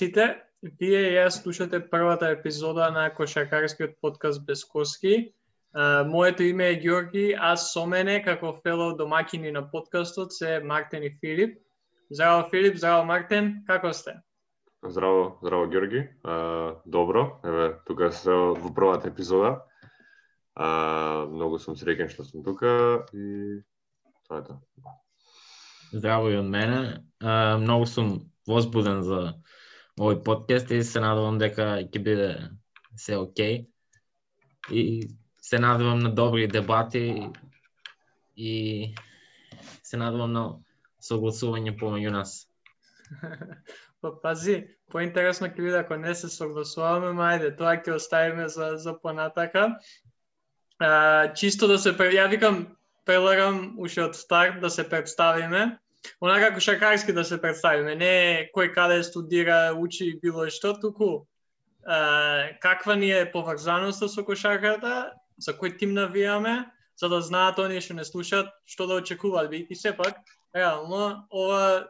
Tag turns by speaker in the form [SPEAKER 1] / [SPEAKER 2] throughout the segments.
[SPEAKER 1] Сите. Вие и јас слушате првата епизода на кошаркарскиот подкаст Без коски. Моето име е Ѓорги, а со мене како фелоу домакини на подкастот се Мартин и Филип. Здраво Филип, здраво Мартин, како сте?
[SPEAKER 2] Здраво, здраво Ѓорги. Uh, добро, еве тука се во првата епизода. Uh, многу сум среќен што сум тука и тоа е тоа.
[SPEAKER 3] Здраво и од мене. Uh, многу сум возбуден за овој подкаст и се надевам дека ќе биде се окей. И се надевам на добри дебати и се надевам на согласување помеѓу нас.
[SPEAKER 1] Па пази, поинтересно ќе биде ако не се согласуваме, мајде, тоа ќе оставиме за, за понатака. А, чисто да се, ја викам, преларам уште од старт да се представиме онака шакарски да се представиме, не кој каде студира, учи било што, туку а, каква ни е поврзаноста со кошарката, за кој тим навијаме, за да знаат оние што не слушаат што да очекуваат, бидејќи сепак реално ова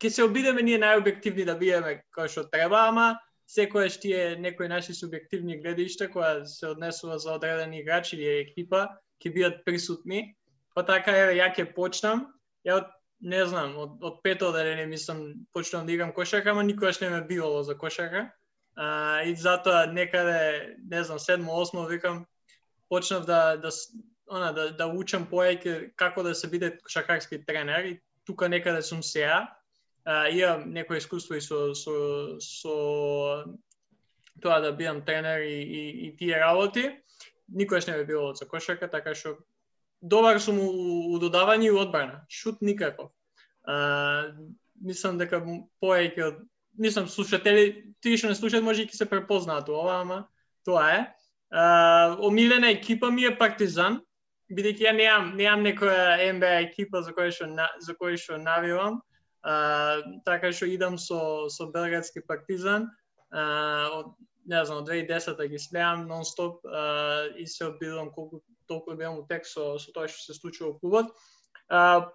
[SPEAKER 1] ќе се обидеме ние најобјективни да биеме кој што треба, ама секојаш тие некои наши субјективни гледишта која се однесува за одредени играчи или екипа ќе бидат присутни. Па така еве ја ќе почнам. Ја од не знам, од, од пето оделение мислам почнувам да играм кошака, ама никогаш не ме бивало за кошака. А, и затоа некаде, не знам, седмо, осмо викам, почнав да, да, она, да, да учам поеќе како да се биде кошакарски тренер и тука некаде сум сеа. А, имам некој искуство и со, со, со тоа да бидам тренер и, и, и тие работи. Никогаш не ме било за кошака, така што добар сум у, у додавање и одбрана. Шут никако. А, мислам дека поеќе од мислам слушатели, тие што не слушаат може и ќе се препознаат ова, ама тоа е. А, омилена екипа ми е Партизан, бидејќи ја неам неам некоја NBA екипа за која што за која што навивам. А, така што идам со со белградски Партизан. А, од не знам, од 2010 ги следам нон-стоп и се обидувам колку толку да беам утек со, со тоа што се случува во клубот. А,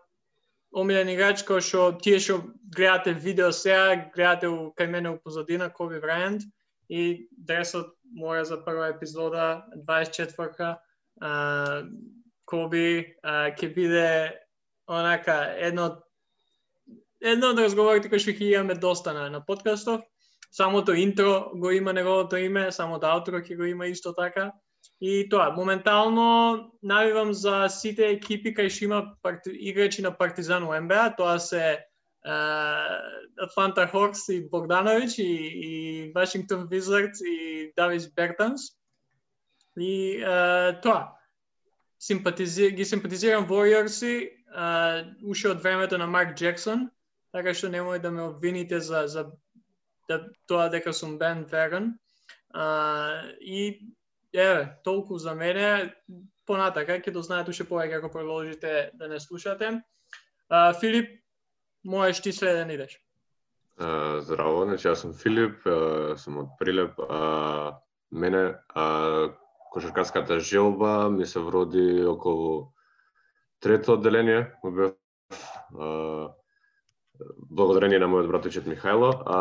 [SPEAKER 1] омилен играч кој што тие што гледате видео сега, гледате у, кај мене у позадина Коби Брайант и дресот мора за прва епизода 24-ка Коби ќе биде онака едно едно од разговорите кои што ќе имаме доста на, на подкастов. Самото интро го има неговото име, самото аутро ќе го има исто така. И тоа, моментално навивам за сите екипи кај што има парти... играчи на Партизан у НБА, тоа се Атланта Хокс и Богдановиќ и, и Вашингтон Визардс и Давис Бертанс. И uh, тоа, симпатизи... ги симпатизирам Warriors-и uh, уште од времето на Марк Джексон, така што немој да ме обвините за, за да, тоа дека сум Бен Верен. Uh, и Еве, толку за мене. Понатака ќе дознаете уште повеќе ако продолжите да не слушате. А, Филип, можеш ти следен идеш.
[SPEAKER 2] А, здраво, значи јас сум Филип, а, сум од Прилеп. А, мене а, кошаркарската желба ми се вроди околу трето одделение. Бев благодарение на мојот братовчет Михајло. А,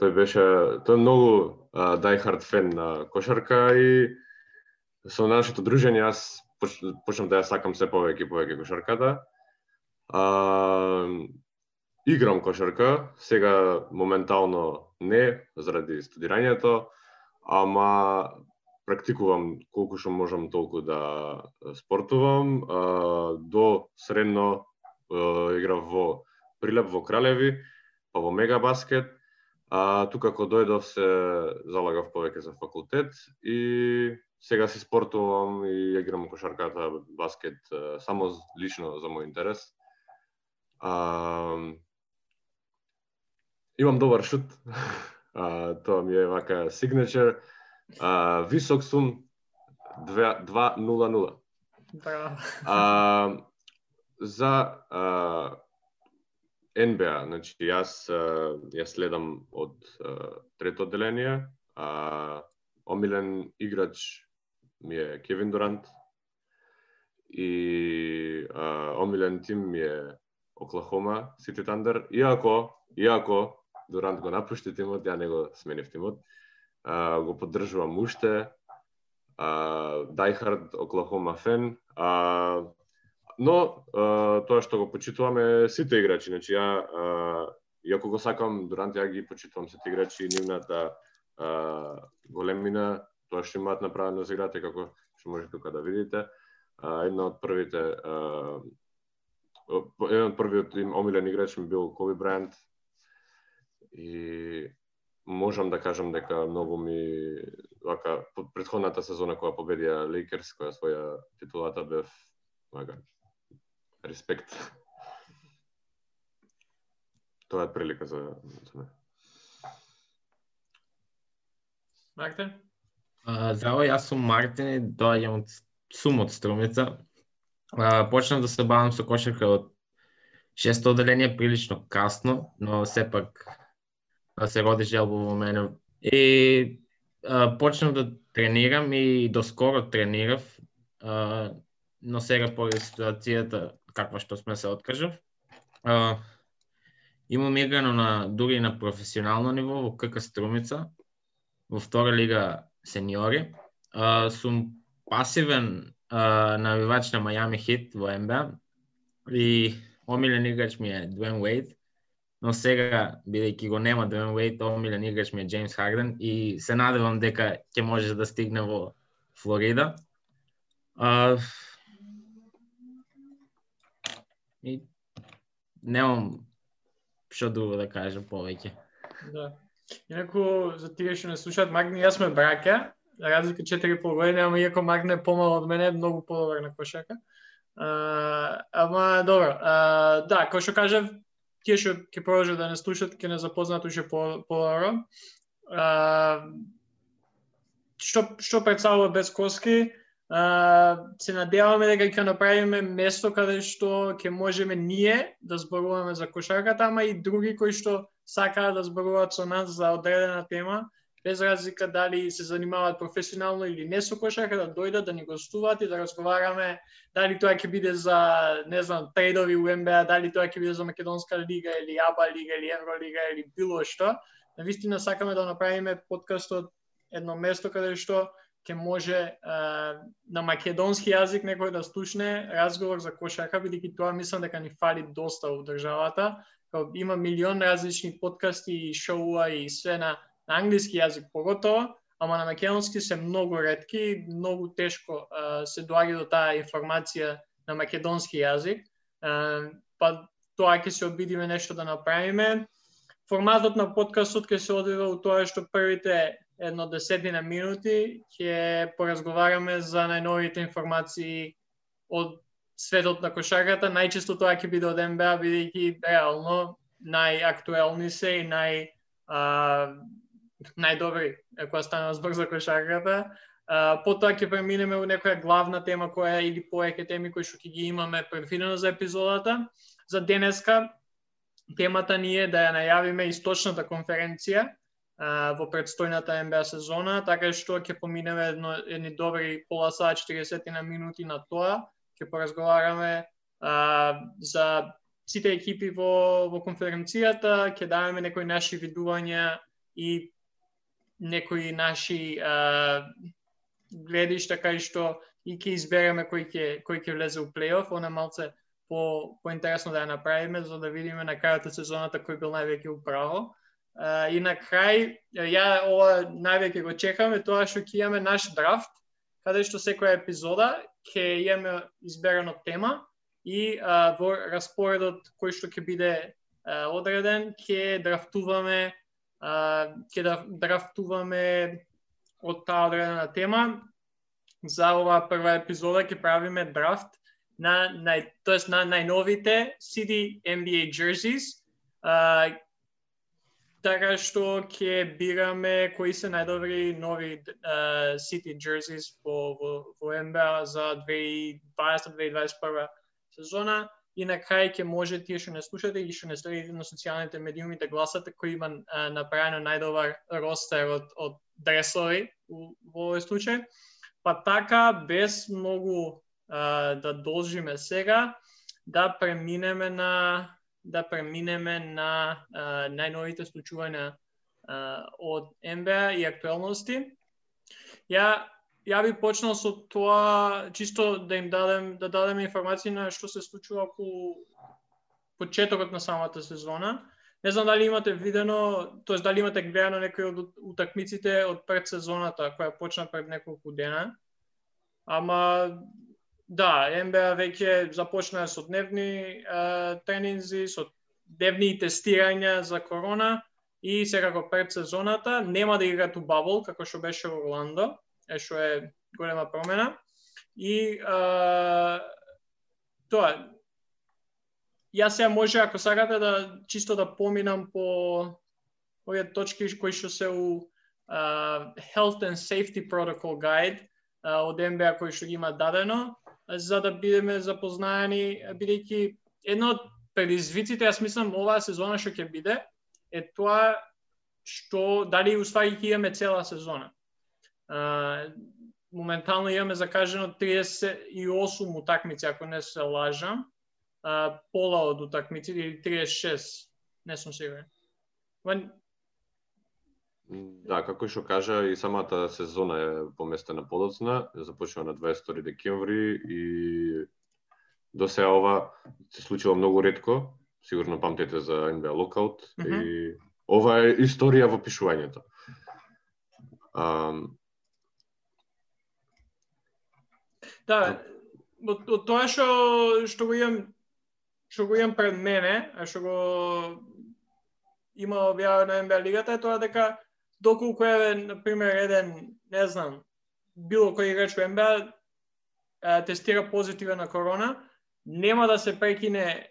[SPEAKER 2] тој беше тој е многу uh, фен на кошарка и со нашето дружење јас поч, да ја сакам се повеќе и повеќе кошарката. А, играм кошарка, сега моментално не заради студирањето, ама практикувам колку што можам толку да спортувам. А, до средно а, играв во Прилеп во Кралеви, па во Мега баскет, А тука кога дојдов се залагав повеќе за факултет и сега си спортувам и играм кошарката, баскет, само лично за мој интерес. А, имам добар шут. А, тоа ми е вака signature. А, висок сум 2-0-0. А, за а, НБА, значи јас ја следам од трето одделение, а омилен играч ми е Кевин Дурант и а, омилен тим ми е Оклахома Сити Тандер, иако иако Дурант го напушти тимот, ја не го сменив тимот. А, го поддржувам уште. А, Дайхард, Оклахома фен. А, но а, тоа што го почитуваме сите играчи, значи ја а, иако го сакам Дурант, ја ги почитувам сите играчи, нивната а, големина, тоа што имаат направено за играта, како што може тука да видите. А, една од првите а, еден од првиот им омилен играч ми бил Коби Брайант и можам да кажам дека многу ми вака предходната сезона кога победија Лейкерс, која своја титулата бев вака респект. Тоа е прилика за, за мене.
[SPEAKER 1] Мартин?
[SPEAKER 3] Здраво, јас сум Мартин и доаѓам од сум од Струмица. А, почнав да се бавам со кошарка од шесто оделение прилично касно, но сепак се роди желба во мене. И а, почнав да тренирам и доскоро тренирав, а, но сега по ситуацијата каква што сме се откажав. А, имам играно на дури на професионално ниво во КК Струмица, во втора лига сениори. А, сум пасивен навивач на Мајами Хит во НБА и омилен играч ми е Дуен Уейд, но сега, бидејќи го нема Дуен Уейд, омилен играч ми е Джеймс Харден и се надевам дека ќе може да стигне во Флорида. А, и немам што друго да кажам повеќе.
[SPEAKER 1] Да. Инаку, за тие што не слушаат, Магни, јас сме браќа, разлика 4,5 години, ама иако Магне е помал од мене, е многу подобар на кошака. А, ама добро, а, да, кој што кажав, тие што ќе продолжат да не слушат, ќе не запознаат уште по подобро. што што представува без коски, се надеваме дека ќе направиме место каде што ќе можеме ние да зборуваме за кошарката, ама и други кои што сакаат да зборуваат со нас за одредена тема без разлика дали се занимаваат професионално или не со кошарка, да дојдат да ни гостуваат и да разговараме дали тоа ќе биде за, не знам, трейдови у МБА, дали тоа ќе биде за Македонска лига или АБА лига или Евролига или било што. Навистина сакаме да направиме подкастот едно место каде што ќе може а, на македонски јазик некој да слушне разговор за кошарка, бидејќи тоа мислам дека ни фали доста во државата. Има милион различни подкасти и шоуа и све на на англиски јазик поготово, ама на македонски се многу ретки, многу тешко а, се доаѓа до таа информација на македонски јазик. А, па тоа ќе се обидиме нешто да направиме. Форматот на подкастот ќе се одвива у тоа што првите едно десетина минути ќе поразговараме за најновите информации од светот на кошарката. Најчесто тоа ќе биде од НБА, бидејќи реално најактуелни се и нај а, најдобри кога стана збор за кошарката. потоа ќе преминеме у некоја главна тема која или повеќе теми кои што ќе ги имаме предвидено за епизодата. За денеска темата ни е да ја најавиме источната конференција а, во предстојната НБА сезона, така што ќе поминеме едно, едни добри пола саат 40 на минути на тоа, ќе поразговараме а, за сите екипи во, во конференцијата, ќе даваме некои наши видувања и некои наши а, гледишта кај што и ќе избереме кој ќе кој ќе влезе у плейоф, она малце по поинтересно да ја направиме за да видиме на крајот од сезоната кој бил највеќе управо. Uh, и на крај, ја ова највеќе го чекаме, тоа што ќе имаме наш драфт, каде што секоја епизода ќе имаме изберено тема и а, во распоредот кој што ќе биде а, одреден, ќе драфтуваме ќе драфтуваме од таа одредена тема. За оваа прва епизода ќе правиме драфт на нај, тоест на најновите CD NBA jerseys. А, така што ќе бираме кои се најдобри нови uh, City jerseys во, во, во NBA за 2020-2021 сезона и на крај ќе може тие што не слушате и што не следите на социјалните медиуми да гласате кој има направено најдобар ростер од, од дресови во овој случај. Па така, без многу uh, да должиме сега, да преминеме на да преминеме на а, најновите случувања а, од НБА и актуелности. Ја ја би почнал со тоа чисто да им дадем да дадем информации на што се случува по почетокот на самата сезона. Не знам дали имате видено, тоест дали имате гледано некои од утакмиците од пред сезоната која почна пред неколку дена. Ама да, МБА веќе започна со дневни е, тренинзи, со дневни тестирања за корона и секако пред сезоната нема да играат у бабл како што беше во Орландо е што е голема промена. И е, тоа, јас сега може, ако сакате да чисто да поминам по овие точки кои што се у uh, Health and Safety Protocol Guide uh, од МБА кој што ги има дадено, за да бидеме запознаени, бидејќи едно од предизвиците, јас мислам, оваа сезона што ќе биде, е тоа што дали уствари ќе имаме цела сезона моментално имаме закажено 38 утакмици, ако не се лажам. А, пола од утакмици, или 36, не сум сигурен.
[SPEAKER 2] Да, како што кажа, и самата сезона е поместена подоцна, започнува на 22 декември и до сега ова се случува многу ретко, сигурно памтите за NBA Lockout, mm -hmm. и ова е историја во пишувањето. Um,
[SPEAKER 1] Да, од, од тоа што што го имам што го имам пред мене, а што го има објавено на НБА лигата е тоа дека доколку е на пример еден, не знам, било кој играч во НБА тестира позитивен на корона, нема да се прекине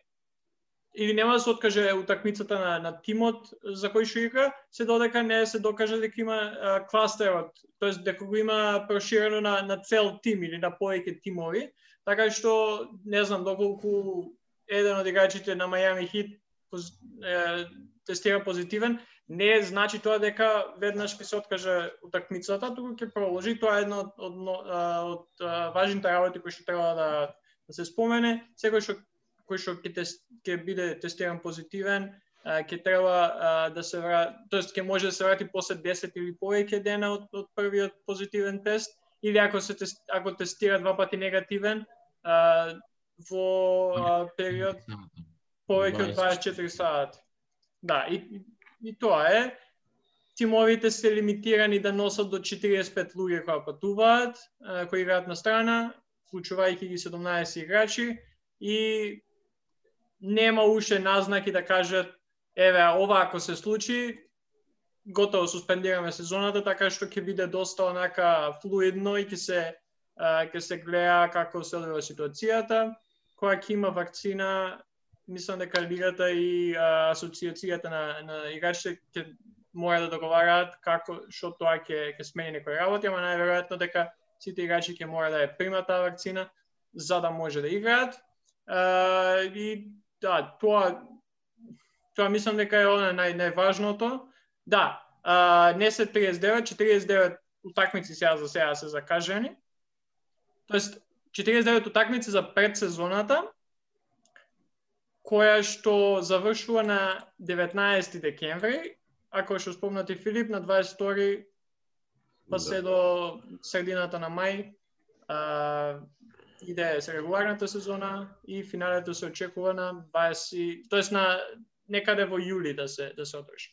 [SPEAKER 1] или нема да се откаже утакмицата на, на тимот за кој што игра, се додека не се докаже дека има а, кластерот, тоест дека го има проширено на, на цел тим или на повеќе тимови, така што не знам доколку еден од играчите на Мајами Хит поз, е, тестира позитивен, не значи тоа дека веднаш ќе се откаже утакмицата, туку ќе продолжи. Тоа е едно од, од, од, од важните работи кои што треба да, да се спомене. Секој што кој што ќе тес, ќе биде тестиран позитивен, ќе треба да се врати, тоест ќе може да се врати после 10 или повеќе дена од, од првиот позитивен тест, или ако се тест, ако тестира два пати негативен, а, во а, период повеќе од 24 сати. Да, и, и тоа е. Тимовите се лимитирани да носат до 45 луѓе кои патуваат, кои играат на страна, вклучувајќи ги 17 играчи и нема уште назнаки да кажат еве ова ако се случи готово суспендираме сезоната така што ќе биде доста онака флуидно и ќе се ќе се гледа како се одвива ситуацијата која ќе има вакцина мислам дека лигата и а, асоциацијата на на играчите ќе мора да договараат како што тоа ќе ќе смени некои работи, ама најверојатно дека сите играчи ќе мора да ја примат таа вакцина за да може да играат. А, и да, тоа тоа мислам дека е она нај најважното. Да, а, не се 39, 49 утакмици сега за сега се закажени. Тоест 49 утакмици за предсезоната која што завршува на 19 декември, ако што спомнати Филип на 22 па да. се до средината на мај, а, иде се регуларната сезона и финалето се очекува на 20, тоест на некаде во јули да се да се одржи.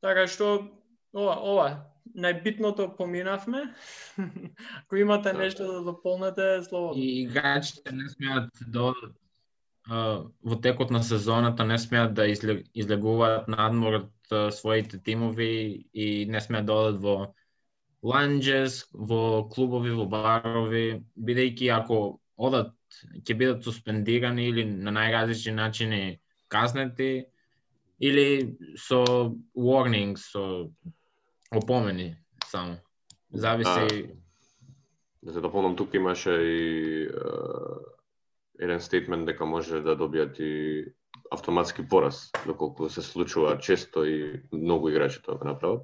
[SPEAKER 1] Така што ова, ова најбитното поминавме. Ако имате да. нешто да дополнете, слободно.
[SPEAKER 3] И играчите не смеат да во текот на сезоната не смеат да излегуваат надмор од своите тимови и не смеат да одат во ланџес, во клубови, во барови, бидејќи ако одат, ќе бидат суспендирани или на најразлични начини казнети, или со warnings, со опомени само. Зависи...
[SPEAKER 2] Да, да се дополнам, тука имаше и uh, еден стейтмент дека може да добијат и автоматски пораз, доколку се случува често и многу играчи тоа го направат.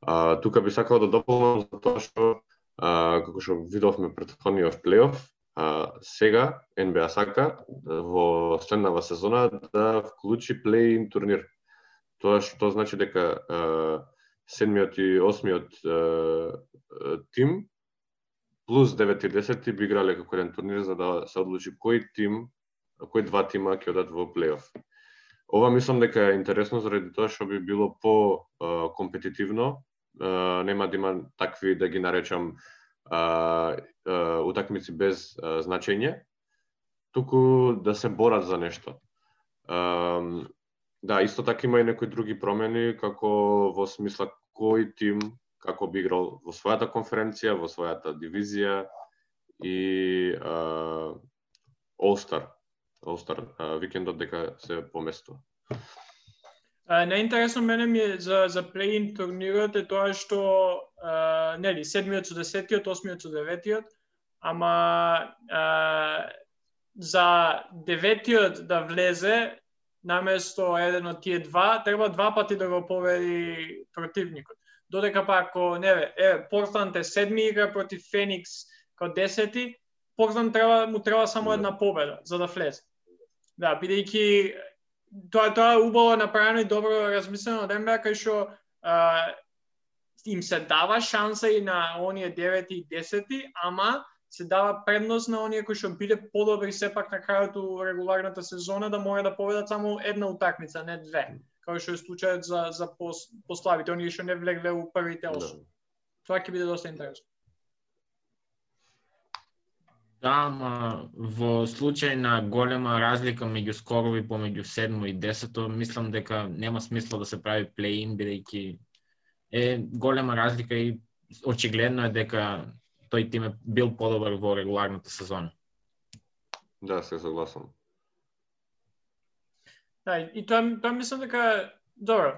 [SPEAKER 2] А, тука би сакал да дополнам за тоа што а, како што видовме претходниот плейоф, А, сега НБА сака во следнава сезона да вклучи плей-ин турнир. Тоа што значи дека а, седмиот и осмиот а, тим плюс 9 и 10 би играле како еден турнир за да се одлучи кој тим, кој два тима ќе одат во плейоф. Ова мислам дека е интересно заради тоа што би било по компетитивно, нема да има такви да ги наречам утакмици без значење, туку да се борат за нешто. Да, исто така има и некои други промени, како во смисла кој тим како би играл во својата конференција, во својата дивизија и а, All-Star. All-Star викендот дека се поместува.
[SPEAKER 1] Најинтересно мене ми е за, за плейн турнирот е тоа што, а, нели, седмиот со десетиот, осмиот со деветиот, ама а, за деветиот да влезе, наместо еден од тие два, треба два пати да го победи противникот. Додека па ако, не бе, е, Портланд е седми игра против Феникс као десети, Портланд треба, му треба само една победа за да влезе. Да, бидејќи тоа тоа е убаво направено и добро размислено од НБА кај што им се дава шанса и на оние 9 и 10, ама се дава предност на оние кои што биде подобри сепак на крајот у регуларната сезона да може да победат само една утакмица, не две. Како што е случајот за за пос, пославите, оние што не влегле у првите осум. Да. Тоа ќе биде доста интересно.
[SPEAKER 3] Да, ма во случај на голема разлика меѓу скорови помеѓу седмо и десето, мислам дека нема смисла да се прави плей-ин, бидејќи е голема разлика и очигледно е дека тој тим е бил подобар во регуларната сезона.
[SPEAKER 2] Да, се согласам.
[SPEAKER 1] Да, и тоа, тоа мислам дека, добро,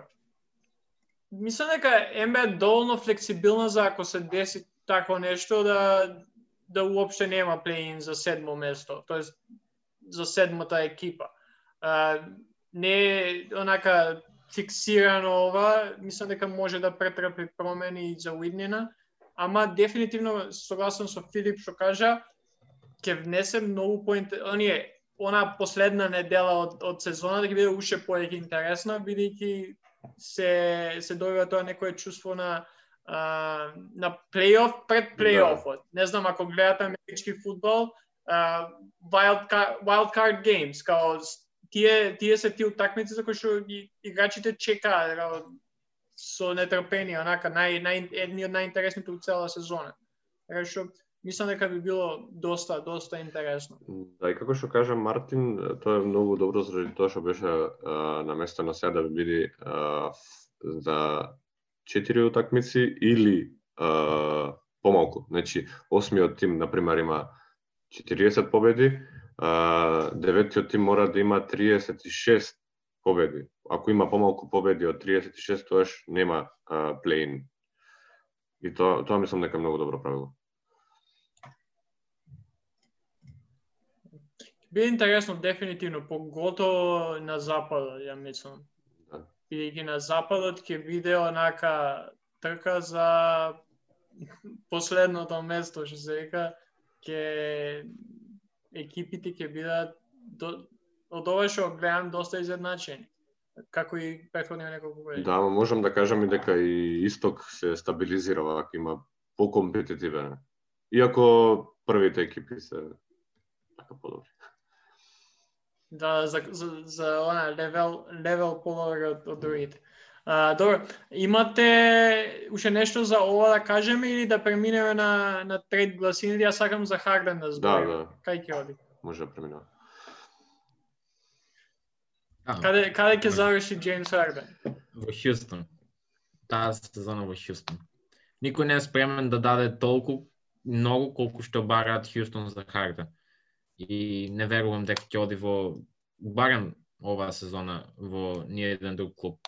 [SPEAKER 1] мислам дека НБА е доволно флексибилна за ако се деси такво нешто да да уопште нема плей-ин за седмо место, тоест за седмата екипа. А, не е онака фиксирано ова, мислам дека може да претрпи промени за уиднина, ама дефинитивно согласен со Филип што кажа, ќе внесе многу по оние она последна недела од, од сезоната ќе биде уште поеќе интересна, бидејќи се се добива тоа некое чувство на а, на плейоф пред плейофот. Да. Не знам ако гледате амерички фудбал, а, wild, card, wild card games, као тие тие се тие утакмици за кои што играчите чекаат со нетрпение, онака нај нај едни од најинтересните у цела сезона. Решо, што мислам дека би било доста доста интересно.
[SPEAKER 2] Да, и како што кажа Мартин, тоа е многу добро заради тоа што беше а, наместено сега да би биде за четири утакмици или а, помалку. Значи, осмиот тим, например, има 40 победи, а, деветиот тим мора да има 36 победи. Ако има помалку победи од 36, тоаш нема плейн. И тоа, тоа мислам дека е многу добро правило.
[SPEAKER 1] Би интересно дефинитивно, поготово на запад, ја мислам бидејќи на западот ќе биде онака трка за последното место, што се вика, ќе екипите ќе бидат до, од ова што гледам доста изедначени како и претходни неколку години.
[SPEAKER 2] Да, можам да кажам и дека и Исток се стабилизира вака има покомпетитивен. Иако првите екипи се така подобри.
[SPEAKER 1] Да, за, за, за она левел, левел подобро од, од другите. А, добро, имате уште нешто за ова да кажеме или да преминеме на, на трет гласини? Ја сакам за Харден да зборим.
[SPEAKER 2] Да, да.
[SPEAKER 1] Кај ќе оди?
[SPEAKER 2] Може да преминеме.
[SPEAKER 1] Каде, каде ќе заврши Джеймс Харден?
[SPEAKER 3] Во Хјустон. Таа сезона во Хјустон. Никој не е спремен да даде толку многу колку што бараат Хјустон за Харден и не верувам дека ќе оди во барем оваа сезона во ни еден друг клуб.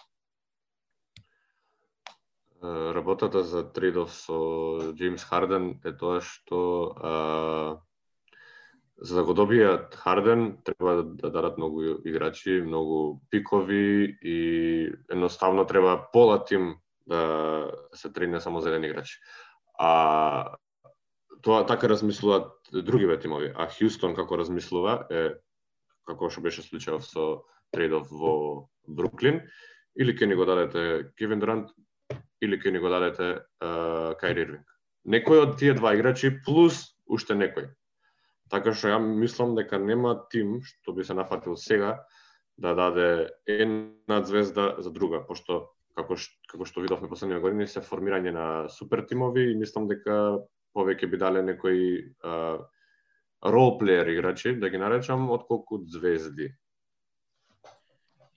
[SPEAKER 2] Работата за трейдов со Джеймс Харден е тоа што а, за да го добијат Харден треба да, да дадат многу играчи, многу пикови и едноставно треба пола тим да се трейне само за еден играч. А тоа така размислуваат другиве тимови, а Хјустон како размислува е како што беше случајов со трейдов во Бруклин, или ќе ни го дадете Кевин Дрант, или ќе ни го дадете uh, Кайри Ирвинг. Некој од тие два играчи плюс уште некој. Така што ја мислам дека нема тим што би се нафатил сега да даде една звезда за друга, пошто како што, како што видовме последниве години се формирање на супер тимови и мислам дека повеќе би дале некои ролплеер играчи, да ги наречам, отколку звезди.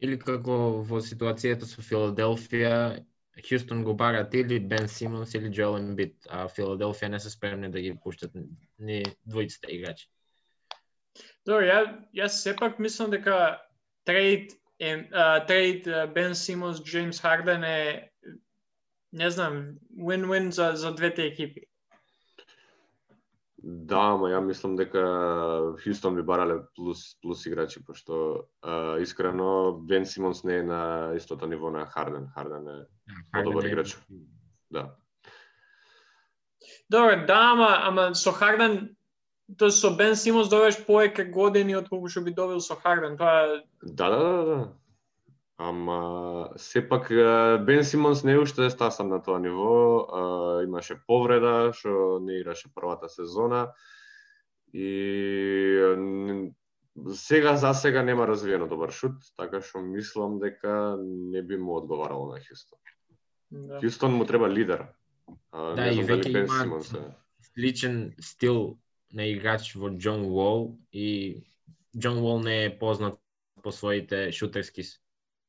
[SPEAKER 3] Или како во ситуацијата со Филаделфија, Хјустон го барат или Бен Симонс или Джоел Ембит, а Филаделфија не се спремни да ги пуштат ни двојците играчи.
[SPEAKER 1] Добро, ја, јас сепак мислам дека трейд трейд Бен Симонс, Джеймс Харден е не знам, win-win за за двете екипи.
[SPEAKER 2] Да, ама ја мислам дека Хјустон би барале плюс плюс играчи пошто а, искрено Бен Симонс не е на истото ниво на Харден. Харден е подобар играч. Да.
[SPEAKER 1] Добре, да, ама, ама со Харден тоа со Бен Симонс добиваш повеќе години од колку што би добил со Харден. Тоа
[SPEAKER 2] Да, да, да, да. Ама сепак Бен Симонс не уште е стасан на тоа ниво, а, имаше повреда што не играше првата сезона и сега за сега нема развиено добар шут, така што мислам дека не би му одговарало на Хјустон.
[SPEAKER 1] Да.
[SPEAKER 2] Хјустон му треба лидер. А,
[SPEAKER 3] Да, и веќе
[SPEAKER 2] Бен
[SPEAKER 3] имаат-
[SPEAKER 2] Симонс е.
[SPEAKER 3] Личен стил на играч во Џон Уол и Џон Уол не е познат по своите шутерски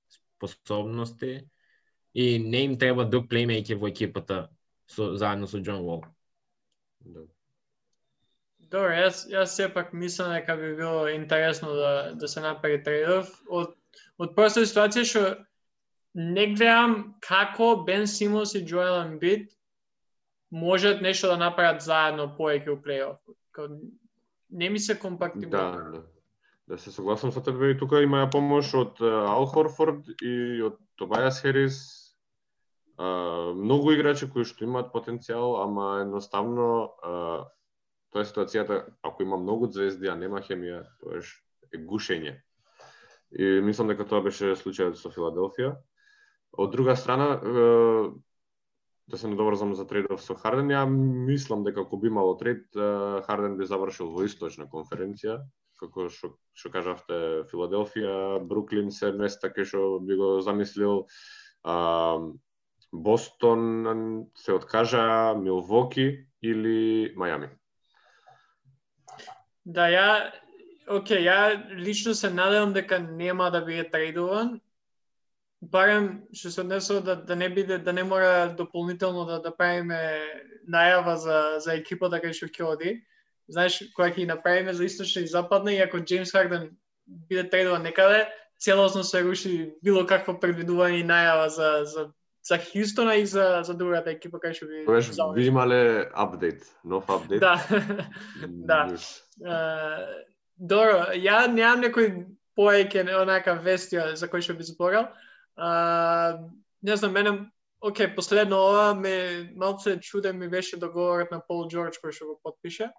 [SPEAKER 3] способности и не им треба друг плеймейкер во екипата со, заедно со Џон Уол.
[SPEAKER 2] Да.
[SPEAKER 1] Добро, јас јас сепак мислам дека би било интересно да да се направи трейдов од од проста ситуација што не гледам како Бен Симонс и Джоел Ембит можат нешто да направат заедно поеќе у плейоф. Не ми се компактивно.
[SPEAKER 2] Да, да. Да се согласам со тебе и тука има помош од Ал Хорфорд и од Тобајас Херис. А, многу играчи кои што имаат потенцијал, ама едноставно а, тоа е ситуацијата, ако има многу звезди, а нема хемија, тоа е гушење. И мислам дека тоа беше случајот со Филаделфија. Од друга страна, да се надоврзам за трейдов со Харден, ја мислам дека ако би имало трейд, Харден би завршил во источна конференција, како што што кажавте Филаделфија, Бруклин се места кај што би го замислил а, Бостон се откажа, Милвоки или Мајами.
[SPEAKER 1] Да, ја, оке, ја лично се надевам дека нема да биде трейдуван. Барем што се однесува да, да не биде да не мора дополнително да да правиме најава за за екипата кај што ќе оди. Знаеш, која ќе направиме за источна и западна и ако Джеймс Харден биде трейдуван некаде, целосно се руши било какво предвидување и најава за за за Хјустона и за за другата екипа кај што би заоди.
[SPEAKER 2] би имале апдейт, нов апдейт.
[SPEAKER 1] Да. Да. Uh, добро, ја немам некој поеќе онака вести за кој што би зборал. Uh, не знам, мене Океј, последно ова ме малце чуден ми беше договорот на Пол Џорџ кој што го подпише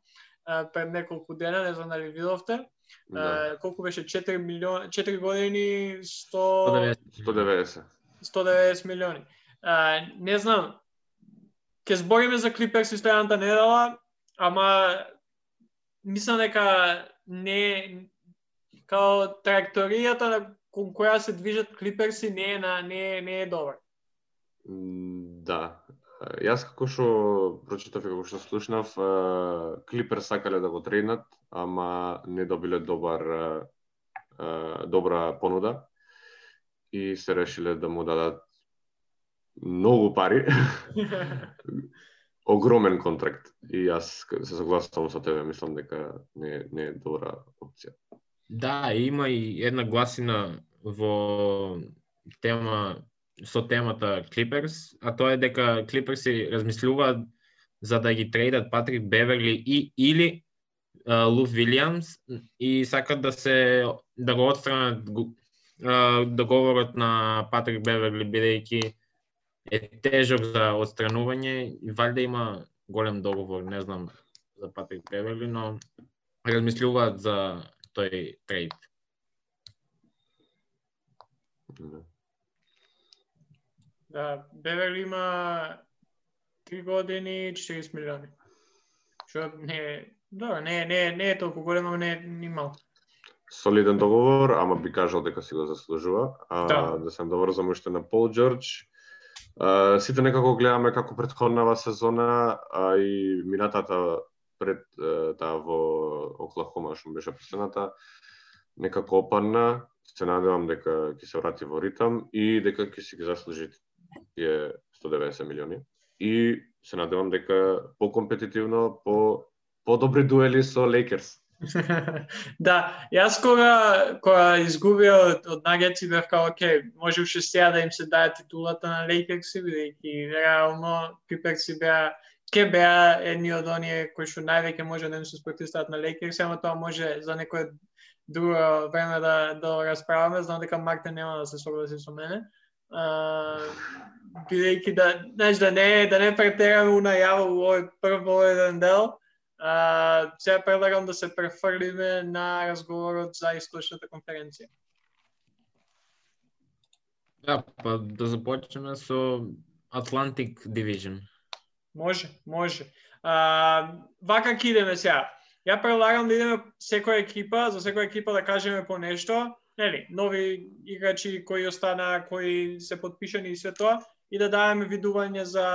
[SPEAKER 1] uh, пред неколку дена, не знам дали видовте.
[SPEAKER 2] Да.
[SPEAKER 1] Uh, колку беше 4 милиони, 4 години 100
[SPEAKER 3] 190.
[SPEAKER 2] 190.
[SPEAKER 1] 190 милиони. А, не знам, ќе збориме за Клиперс и следната недела, ама мислам дека не као траекторијата на кон која се движат Клиперси не е на не е, не е добар.
[SPEAKER 2] Да. Јас како што прочитав и како што слушнав, Клипер сакале да го трейнат, ама не добиле добар добра понуда и се решиле да му дадат многу пари, огромен контракт. И јас се согласувам со тебе, мислам дека не, не е добра опција.
[SPEAKER 3] Да, има и една гласина во тема со темата Clippers, а тоа е дека Clippers размислуваат за да ги трейдат Патрик Беверли и или Луф Вилиамс и сакат да се да го отстранат договорот на Патрик Беверли бидејќи е тежок за отстранување и валјда има голем договор, не знам за Патрик Беверли, но размислуваат за тој трейд.
[SPEAKER 2] Да.
[SPEAKER 1] Беверли има 3 години 40 милиони. Што не е, да, не, не, не е толку големо, не е ни малку.
[SPEAKER 2] Солиден договор, ама би кажал дека си го заслужува. А,
[SPEAKER 1] Да.
[SPEAKER 2] да се доврзам уште на Пол Џорџ. А, сите некако гледаме како предходнава сезона, а и минатата пред таа во Оклахома што беше последната, некако опадна. Се надевам дека ќе се врати во ритам и дека ќе си ги заслужи тие 190 милиони. И се надевам дека по-компетитивно, по подобри дуели со Лейкерс.
[SPEAKER 1] да, јас кога кога изгубија од, од Нагетси бев као, окей, може уште сега да им се даде титулата на Лейкерси, бидејќи реално Пиперси беа ке беа едни од оние кои што највеќе може да им се спротивстават на Лейкерс, ама тоа може за некој друго време да да расправаме, знам дека Мартин нема да се согласи со мене. А, бидејќи да, знаеш, да не да не претераме у најава у овој прв еден дел, А, сега предлагам да се префрлиме на разговорот за источната конференција.
[SPEAKER 3] Да, па да започнеме со Atlantic Division.
[SPEAKER 1] Може, може. А, вака ќе идеме сега. Ја предлагам да идеме секоја екипа, за секоја екипа да кажеме по нешто, нели, нови играчи кои остана, кои се подпишани и се тоа, и да даваме видување за,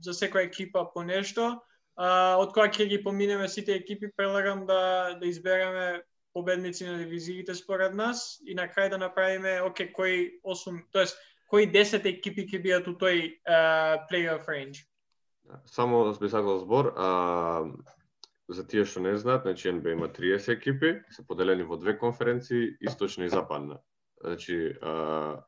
[SPEAKER 1] за секоја екипа по нешто. А, од која ќе ги поминеме сите екипи, предлагам да, да избереме победници на дивизиите според нас и на крај да направиме, оке, кои 8, тоест, кои 10 екипи ќе бидат у тој uh, playoff range.
[SPEAKER 2] Само би сакал збор, а, за тие што не знаат, значи НБА има 30 екипи, се поделени во две конференции, источна и западна. Значи, а,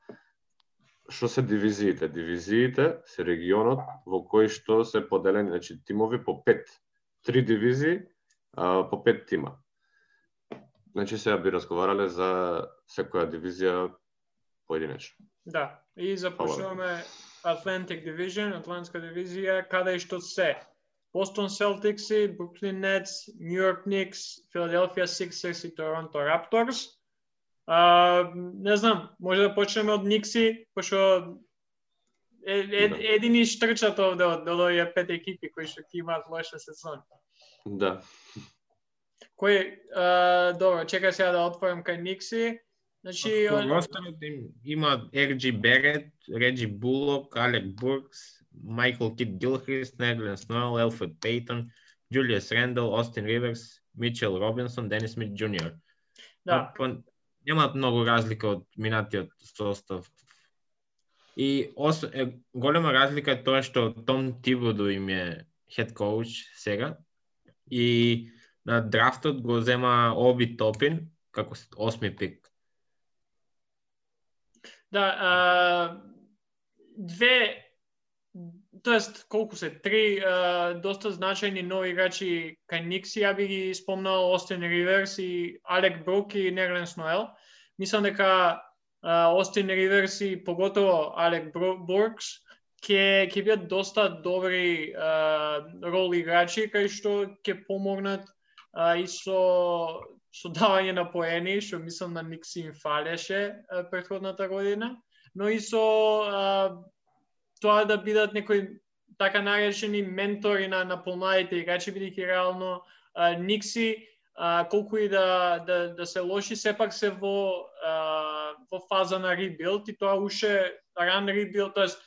[SPEAKER 2] што се дивизиите? Дивизиите се регионот во кој што се поделени, значи тимови по пет. Три дивизии, а, по пет тима. Значи сега би разговарале за секоја дивизија поединечно.
[SPEAKER 1] Да, и започнуваме Atlantic Division, Атлантска дивизија, каде и што се. Boston Celtics, Brooklyn Nets, New York Knicks, Philadelphia Sixers и Toronto Raptors. А, не знам, може да почнеме од Никси, пошто е, е,
[SPEAKER 2] Да.
[SPEAKER 1] едини штрчат овде од, овие пет екипи кои што ќе имаат лоша сезон.
[SPEAKER 2] Да.
[SPEAKER 1] Кој, а, добро, чекај сега да отворам кај Никси. Значи,
[SPEAKER 3] ростерот им има RG Берет, Реджи Булок, Алек Буркс, Майкл Кит Гилхрист, Неглен Снойл, Елфред Пейтон, Джулиус Рендел, Остин Риверс, Мичел Робинсон, Денис Смит Джуниор.
[SPEAKER 1] да,
[SPEAKER 3] Па, немаат многу разлика од минатиот состав. И ос, е, голема разлика е тоа што Том Тибодо им е хед коуч сега и на драфтот го зема Оби Топин како осми пик.
[SPEAKER 1] Да, а, две тоест колку се три uh, доста значајни нови играчи кај Никси, ја би ги спомнал Остин Риверс и Алек Брук и Нерлен Сноел. Мислам дека uh, Остин Риверс и поготово Алек Буркс ќе ќе бидат доста добри uh, рол играчи кај што ќе помогнат uh, и со со давање на поени, што мислам на Никси им фалеше uh, претходната година, но и со uh, тоа да бидат некои така наречени ментори на, на помладите играчи, бидејќи реално а, Никси, а, колку и да, да, да се лоши, сепак се во, а, во фаза на ребилд и тоа уште ран ребилд, тоест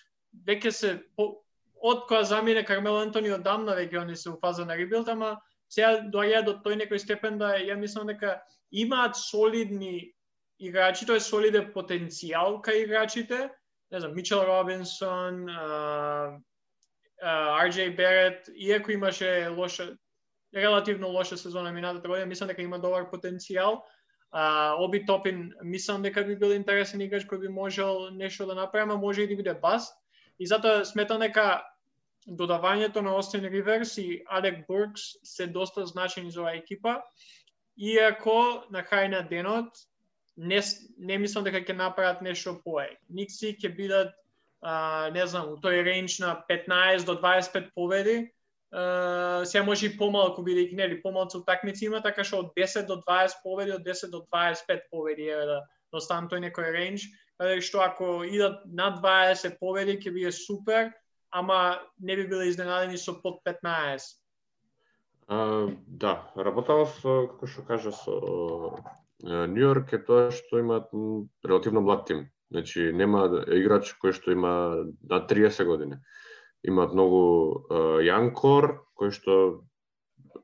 [SPEAKER 1] веќе се по, од која замине Кармел Антони одамна веќе они се во фаза на ребилд, ама сега доаѓа до тој некој степен да ја мислам дека имаат солидни играчи, тој солиден потенцијал кај играчите, не знам, Мичел Робинсон, RJ Берет, иако имаше лоша, релативно лоша сезона минатата година, мислам дека има добар потенцијал. А, Оби Топин, мислам дека би бил интересен играч кој би можел нешто да направи, може и да биде баст. И затоа сметам дека додавањето на Остин Риверс и Алек Буркс се доста значени за оваа екипа. Иако на крај на денот не, не мислам дека ќе направат нешто пое. Никси ќе бидат а, не знам, у тој рейндж на 15 до 25 победи, Uh, сега може и помалку бидејќи нели помалку утакмици има, така што од 10 до 20 победи, од 10 до 25 победи е да да тој некој рейндж, каде што ако идат над 20 победи ќе биде супер, ама не би биле изненадени со под 15.
[SPEAKER 2] А, да, работав, како што кажа, со Нью Йорк е тоа што имаат релативно млад тим. Значи, нема да- играч кој што има на 30 години. Имаат многу јан кор, кој што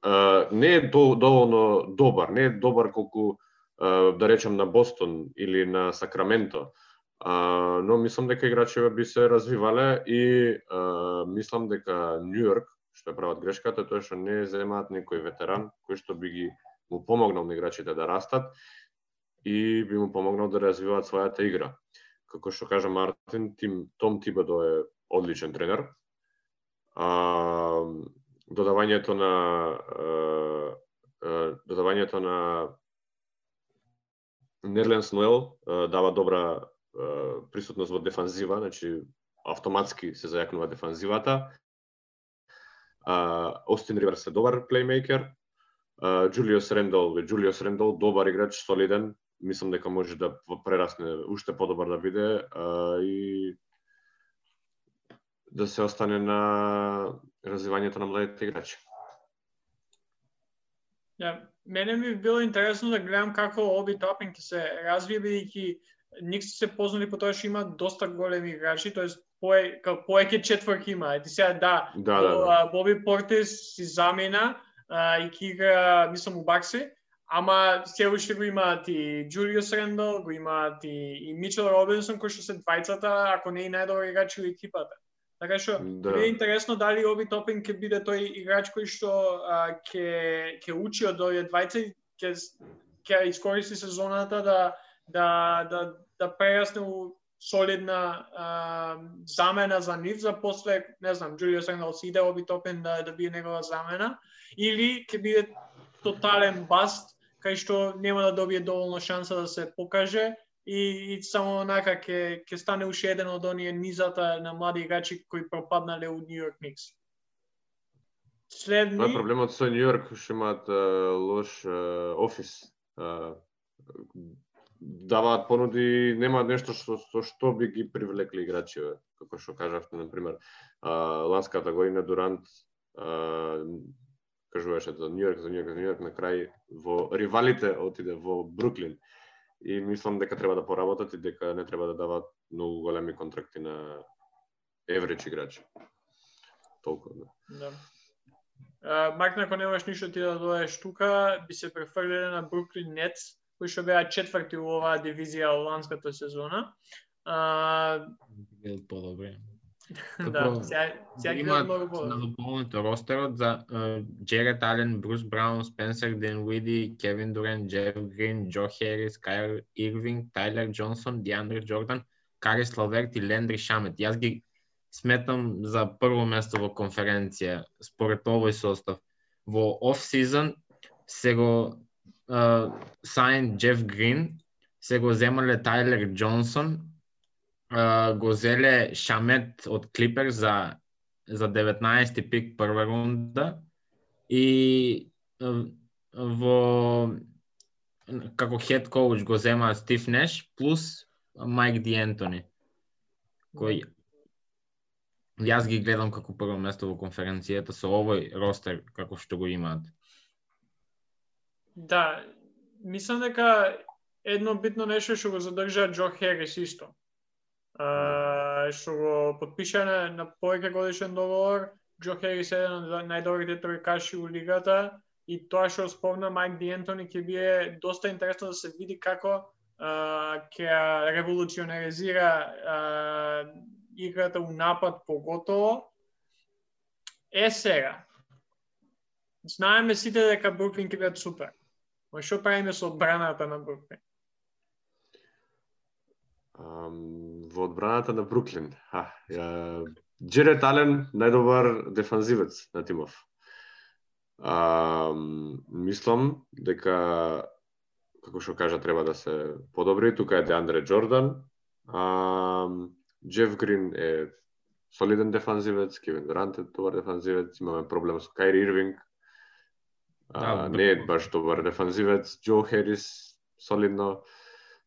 [SPEAKER 2] uh, не е до, доволно добар, не е добар колку uh, да речем на Бостон или на Сакраменто, uh, но мислам дека играчите би се развивале и uh, мислам дека Нью Йорк, што прават грешката, тоа што не земаат некој ветеран кој што би ги му помогнал на играчите да растат и би му помогнал да развиваат својата игра. Како што кажа Мартин, Тим, Том Тибадо е одличен тренер. А, додавањето на а, а, додавањето на Нерленс Ноел дава добра а, присутност во дефанзива, значи автоматски се зајакнува дефанзивата. А, Остин Риверс е добар плеймейкер. Джулиус Рендол, Джулиус Рендол добар играч, солиден, мислам дека може да прерасне уште подобар да биде а, и да се остане на развивањето на младите играчи.
[SPEAKER 1] Ja, мене ми било интересно да гледам како Оби Топин ќе се развие, бидејќи ник се познали по тоа што има доста големи играчи, тоест пое, поеќе четврки има. Ети сега да,
[SPEAKER 2] да, да, да.
[SPEAKER 1] Боби Портес си замена и ки игра, мислам, у Бакси, Ама се уште го имаат и Джулиус Рендол, го имаат и, и Мичел Робинсон, кои што се двајцата, ако не и најдобар играч во екипата. Така што да. е интересно дали Оби Топин ќе биде тој играч кој што ќе ќе учи од овие двајца и ќе ќе искористи сезоната да да да да прерасне у солидна а, замена за нив за после, не знам, Джулио Сенгал си иде Оби топен да да биде негова замена или ќе биде тотален баст кај што нема да добие доволно шанса да се покаже и, и само онака ќе ќе стане уште еден од оние низата на млади играчи кои пропаднале у Нью Йорк Никс.
[SPEAKER 2] Следни... Тоа е проблемот со Нью Йорк, што имаат uh, лош uh, офис. Uh, даваат понуди, немаат нешто што, што, што би ги привлекли играчиве, како што кажавте, на пример, uh, ланската година Дурант а, кажуваше за Нью Йорк, за Нью Йорк, за Нью Йорк, на крај во ривалите отиде во Бруклин. И мислам дека треба да поработат и дека не треба да дават многу големи контракти на еврич играчи. Толку, да.
[SPEAKER 1] да. Uh, Мак, ако немаш ништо ти да додадеш тука, би се префрлиле на Бруклин Нетс, кои што беа четврти во оваа дивизија ланската сезона. Uh,
[SPEAKER 3] по-добри.
[SPEAKER 1] да, сега, сега
[SPEAKER 3] имаат на дополнето ростерот за Джерет Ален, Брус Браун, Спенсер Денвиди, Кевин Дурен, Джеф Грин, Джо Херис, Кайл Ирвинг, Тайлер Джонсон, Диандре Джордан, Карис Лаверт и Лендри Шамет. Јас ги сметам за прво место во конференција според овој состав. Во оф-сезон се го сајн Джеф Грин, се го земале Тайлер Джонсон, го зеле Шамет од Клипер за за 19 пик прва рунда и во како хед коуч го зема Стив Неш плюс Майк Ди Ентони кој јас ги гледам како прво место во конференцијата со овој ростер како што го имаат.
[SPEAKER 1] Да, мислам дека едно битно нешто што го задржа Джо Херис исто што го подпиша на, на повеќе годишен договор. Джо Херис е еден од најдобрите тројкаши у лигата и тоа што спомна Майк Ди Ентони ќе биде доста интересно да се види како ќе револуционеризира играта у напад поготово. Е сега, знаеме сите дека Бруклин ќе биде супер. Ма што правиме со одбраната на Бруклин?
[SPEAKER 2] во одбраната на Бруклин. А, ја, Джерет Ален, најдобар дефанзивец на тимов. А, мислам дека како што кажа треба да се подобри, тука е Деандре Джордан. А, Джеф Грин е солиден дефанзивец, Кевин Дурант е добар дефанзивец, имаме проблем со Кайри Ирвинг, а,
[SPEAKER 3] Да,
[SPEAKER 2] не е баш добар. Дефанзивец, Џо Херис солидно,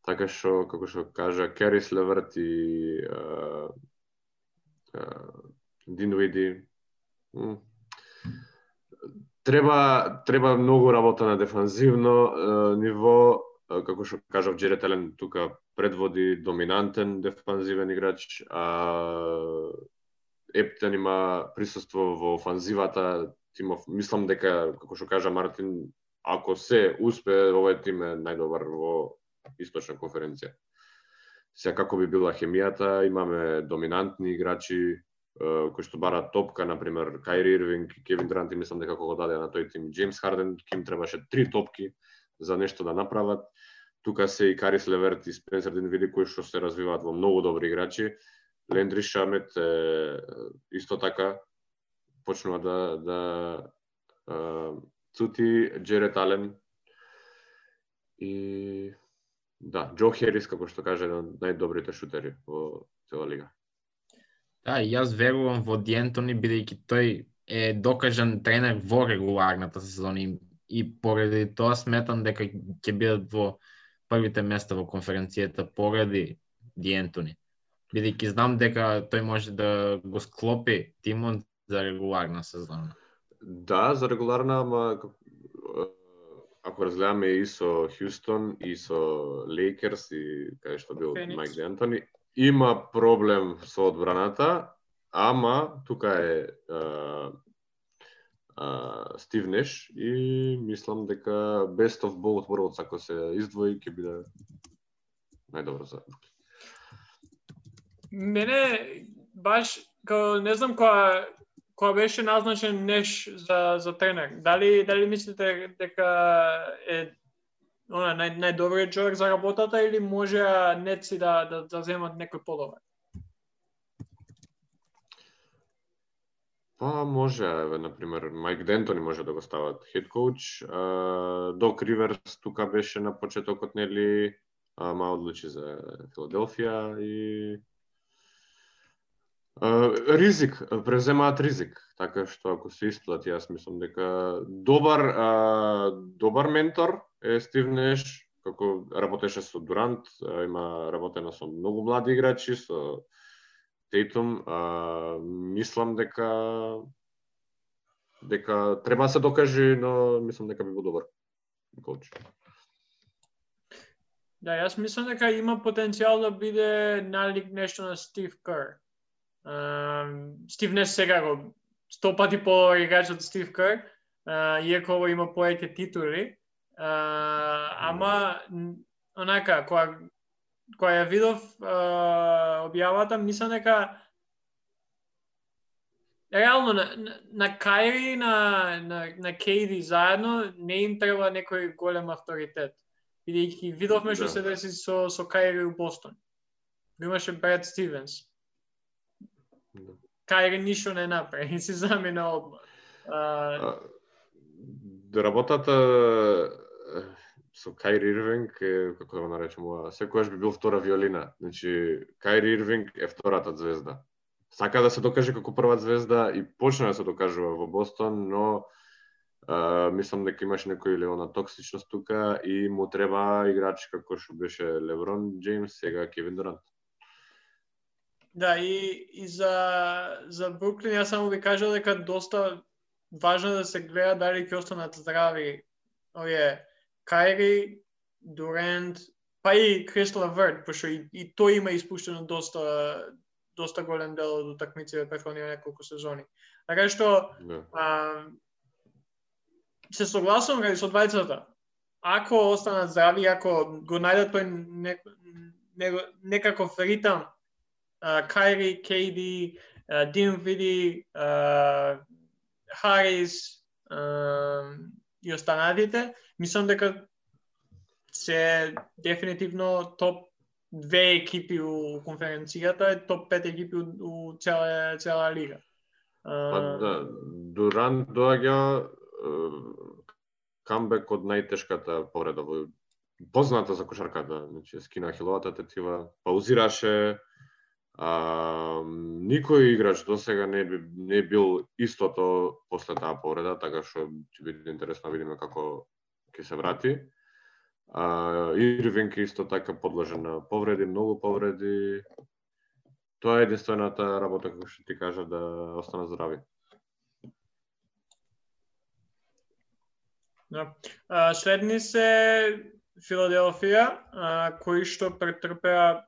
[SPEAKER 2] така што како што кажа Керис Леверт и а, а, Динвиди. Треба треба многу работа на дефанзивно е, ниво, е, како што кажав Джерет Елен тука предводи доминантен дефанзивен играч, а Ептен има присуство во офанзивата, тимов, мислам дека како што кажа Мартин, ако се успе, овој тим е најдобар во источна конференција. Сега како би била хемијата, имаме доминантни играчи, кои што барат топка, например Кайри Ирвинг, Кевин Дрант, и мислам дека кога даде на тој тим Джеймс Харден, ким требаше три топки за нешто да направат. Тука се и Карис Леверт и Спенсер Динвиди кои што се развиваат во многу добри играчи. Лендри Шамет е, исто така почнува да да а, цути Джерет Ален и да, Джо Херис како што каже еден од најдобрите шутери во цела лига.
[SPEAKER 3] Да, и јас верувам во Диентони, бидејќи тој е докажан тренер во регуларната сезона и, и поради тоа сметам дека ќе бидат во првите места во конференцијата поради Диентони. Бидејќи знам дека тој може да го склопи тимот за регуларна сезона.
[SPEAKER 2] Да, за регуларна, ама ако разгледаме и со Хјустон, и со Лейкерс, и каде што бил
[SPEAKER 1] Феникс.
[SPEAKER 2] Майк Д'Антони, има проблем со одбраната, ама тука е а, а, Стив Неш и мислам дека best of both worlds ако се издвои ќе биде најдобро за.
[SPEAKER 1] Мене баш као не знам која која беше назначен Неш за за тренер. Дали дали мислите дека е она нај најдобриот човек за работата или може неци да да, да земат некој подобар?
[SPEAKER 2] Па може, еве, например, Майк Дентони може да го стават хед коуч. Док Риверс тука беше на почетокот, нели, ама одлучи за Филаделфија и ризик, преземаат ризик, така што ако се исплати, јас мислам дека добар а, добар ментор е Стив Неш, како работеше со Дурант, има работено со многу млади играчи, со Тейтум, а, мислам дека дека треба да се докажи, но мислам дека би бил добар коуч.
[SPEAKER 1] Да, јас мислам дека има потенцијал да биде налик нешто на Стив Кер. Стив Неш сега го сто пати по играч од Стив Кер, иако ово има повеќе титули. Ама онака кога кога ја видов објавата, мислам дека реално на, на, на Кайри и на, на, на Кейди заедно не им треба некој голем авторитет. Бидејќи видовме што
[SPEAKER 2] Да.
[SPEAKER 1] се деси со, со Кайри у Бостон. Имаше Бред Стивенс. Кајри ништо не направи и си замина одма.
[SPEAKER 2] Uh... Работата со Кайри Ирвинг е, како да го наречеме, секогаш би бил втора виолина. Значи, Кайри Ирвинг е втората звезда. Сака да се докаже како прва звезда и почна да се докажува во Бостон, но Uh, мислам дека имаш некој леона токсичност тука и му треба играч како што беше Леврон Джеймс, сега Кевин Дурант.
[SPEAKER 1] Да, и, и за, за Бруклин јас само ви кажал дека доста важно да се гледа дали ќе останат здрави овие Кайри, Дурент, па и Крис Лаверт, пошто и, и тој има испуштено доста доста голем дел од утакмиците претходните неколку сезони. Така што
[SPEAKER 2] Да.
[SPEAKER 1] а, се согласувам кај со двајцата. Ако останат здрави, ако го најдат тој не, не, некаков ритам, Кайри, Кейди, а, Динвиди, Харис и останатите, мислам дека се дефинитивно топ две екипи у конференцијата, и топ пет екипи у, у цела, цела лига.
[SPEAKER 2] Па да, Дуран доаѓа камбек од најтешката повреда во позната за кошарката, значи скина хиловата тетива, паузираше, А, никој играч до сега не, би, не бил истото после таа повреда, така што ќе биде интересно да видиме како ќе се врати. А, Ирвинг исто така подложен на повреди, многу повреди. Тоа е единствената работа, како што ти кажа, да остана здрави.
[SPEAKER 1] Да. А, следни се Филаделфија, а, кои што претрпеа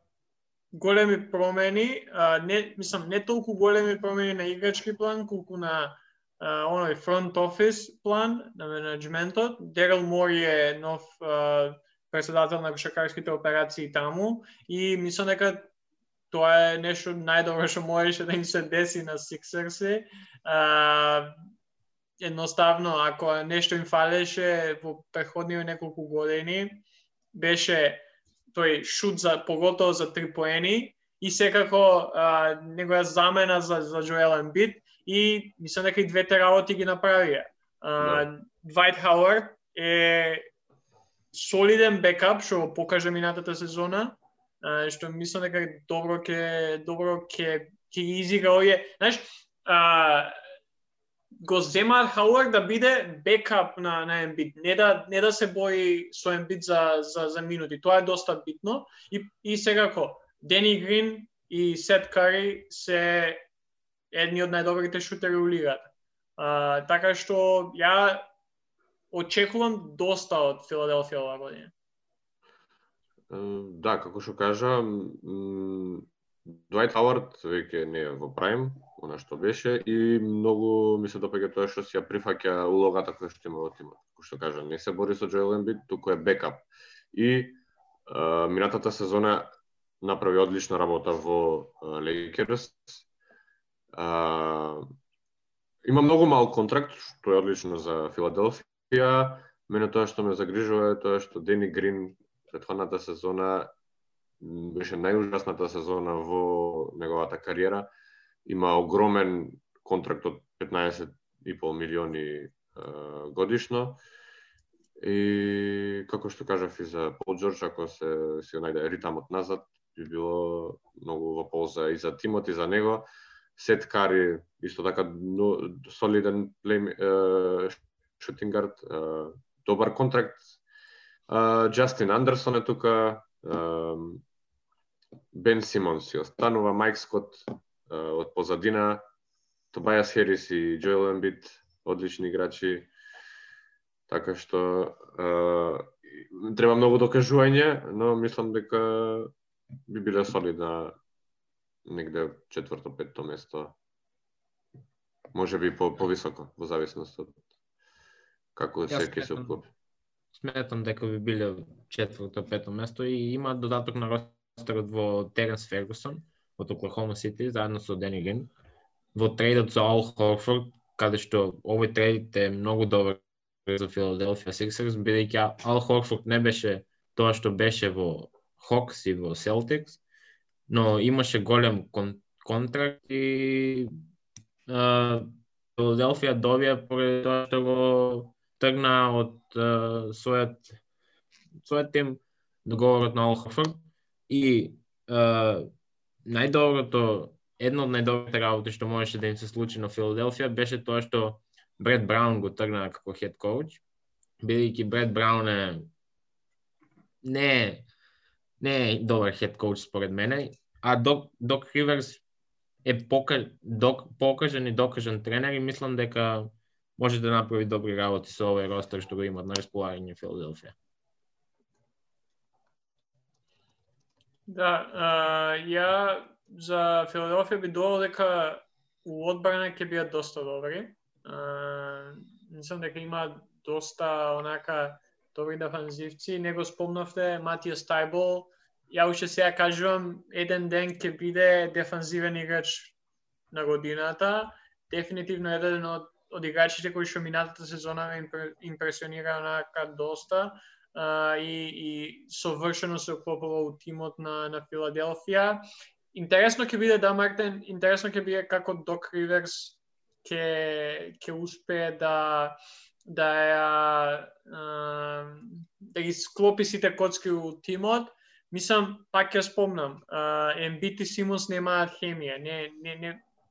[SPEAKER 1] големи промени, а, не, мислам, не толку големи промени на играчки план, колку на а, оној фронт офис план на менеджментот. Дерел Мори е нов а, председател на кошакарските операции таму и мислам дека тоа е нешто најдобро што можеше да им се деси на Сиксерси. Едноставно, ако нешто им фалеше во преходниот неколку години, беше тој шут за поготово за три поени и секако а, негова замена за за Джоел Ембит и мислам дека и двете работи ги направија. А, Двајт Хауард е солиден бекап што го покажа минатата сезона, а, што мислам дека добро ќе добро ќе ќе изигра овие. Знаеш, а, го земаат Хауард да биде бекап на на Ембит, не да не да се бои со Ембит за за за минути. Тоа е доста битно и и секако Дени Грин и Сет Кари се едни од најдобрите шутери у лигата. А, така што ја очекувам доста од Филаделфија оваа година.
[SPEAKER 2] Да, како што кажа, Двајт Хауард веќе не е во прайм, она што беше и многу ми се допаѓа тоа што си ја прифаќа улогата која што има во тимот. Кој што кажа, не се бори со Джоел Ембит, туку е бекап. И а, минатата сезона направи одлична работа во Лейкерс. има многу мал контракт, што е одлично за Филаделфија. Мене тоа што ме загрижува е тоа што Дени Грин претходната сезона беше најужасната сезона во неговата кариера има огромен контракт од 15,5 милиони е, годишно. И како што кажав и за Пол Джордж, ако се си најде ритамот назад, би било многу во полза и за тимот и за него. Сет Кари исто така но, солиден плей шутингард, добар контракт. Джастин Андерсон е тука, Бен Симонс си останува, Майк Скот од позадина, Тобајас Херис и Джоел Ембит, одлични играчи. Така што е, треба многу докажување, но мислам дека би биле солидна негде четврто, петто место. Може би по повисоко, во зависност од како се ќе се обклопи.
[SPEAKER 3] Сметам дека би биле четврто, петто место и има додаток на ростерот во Теренс Фергусон од Оклахома Сити, заедно со Дени во трейдот за Ал Хорфорд, каде што овој трейд е многу добар за Филаделфија Сиксерс, бидејќи Ал Хорфорд не беше тоа што беше во Хокс и во Селтикс, но имаше голем кон контракт и Филаделфија добија поради тоа што го тргна од uh, својот својот тим договорот на Ал Хорфорд и uh, најдоброто, едно од најдобрите работи што можеше да им се случи на Филаделфија беше тоа што Бред Браун го тргна како хед коуч, бидејќи Бред Браун е не не е добар хед коуч според мене, а Док, Док Риверс е пока, док, покажен и докажен тренер и мислам дека може да направи добри работи со овој ростер што го имат на располагање Филаделфија.
[SPEAKER 1] Да, а, ја за Филаделфија би довел дека у одбрана ќе бидат доста добри. А, мислам дека има доста онака добри дефанзивци. Него спомнавте Матија Стајбол. Ја уште сега кажувам, еден ден ќе биде дефанзивен играч на годината. Дефинитивно еден од од играчите кои што минатата сезона ме импресионира онака доста а, и, и совршено се оклопува у тимот на, на Филаделфија. Интересно ќе биде да Мартен, интересно ќе биде како Док Риверс ќе ќе успее да да ја да ги склопи сите коцки у тимот, Мислам, пак ќе спомнам, Ембит и Симонс немаат хемија. Не, не, не,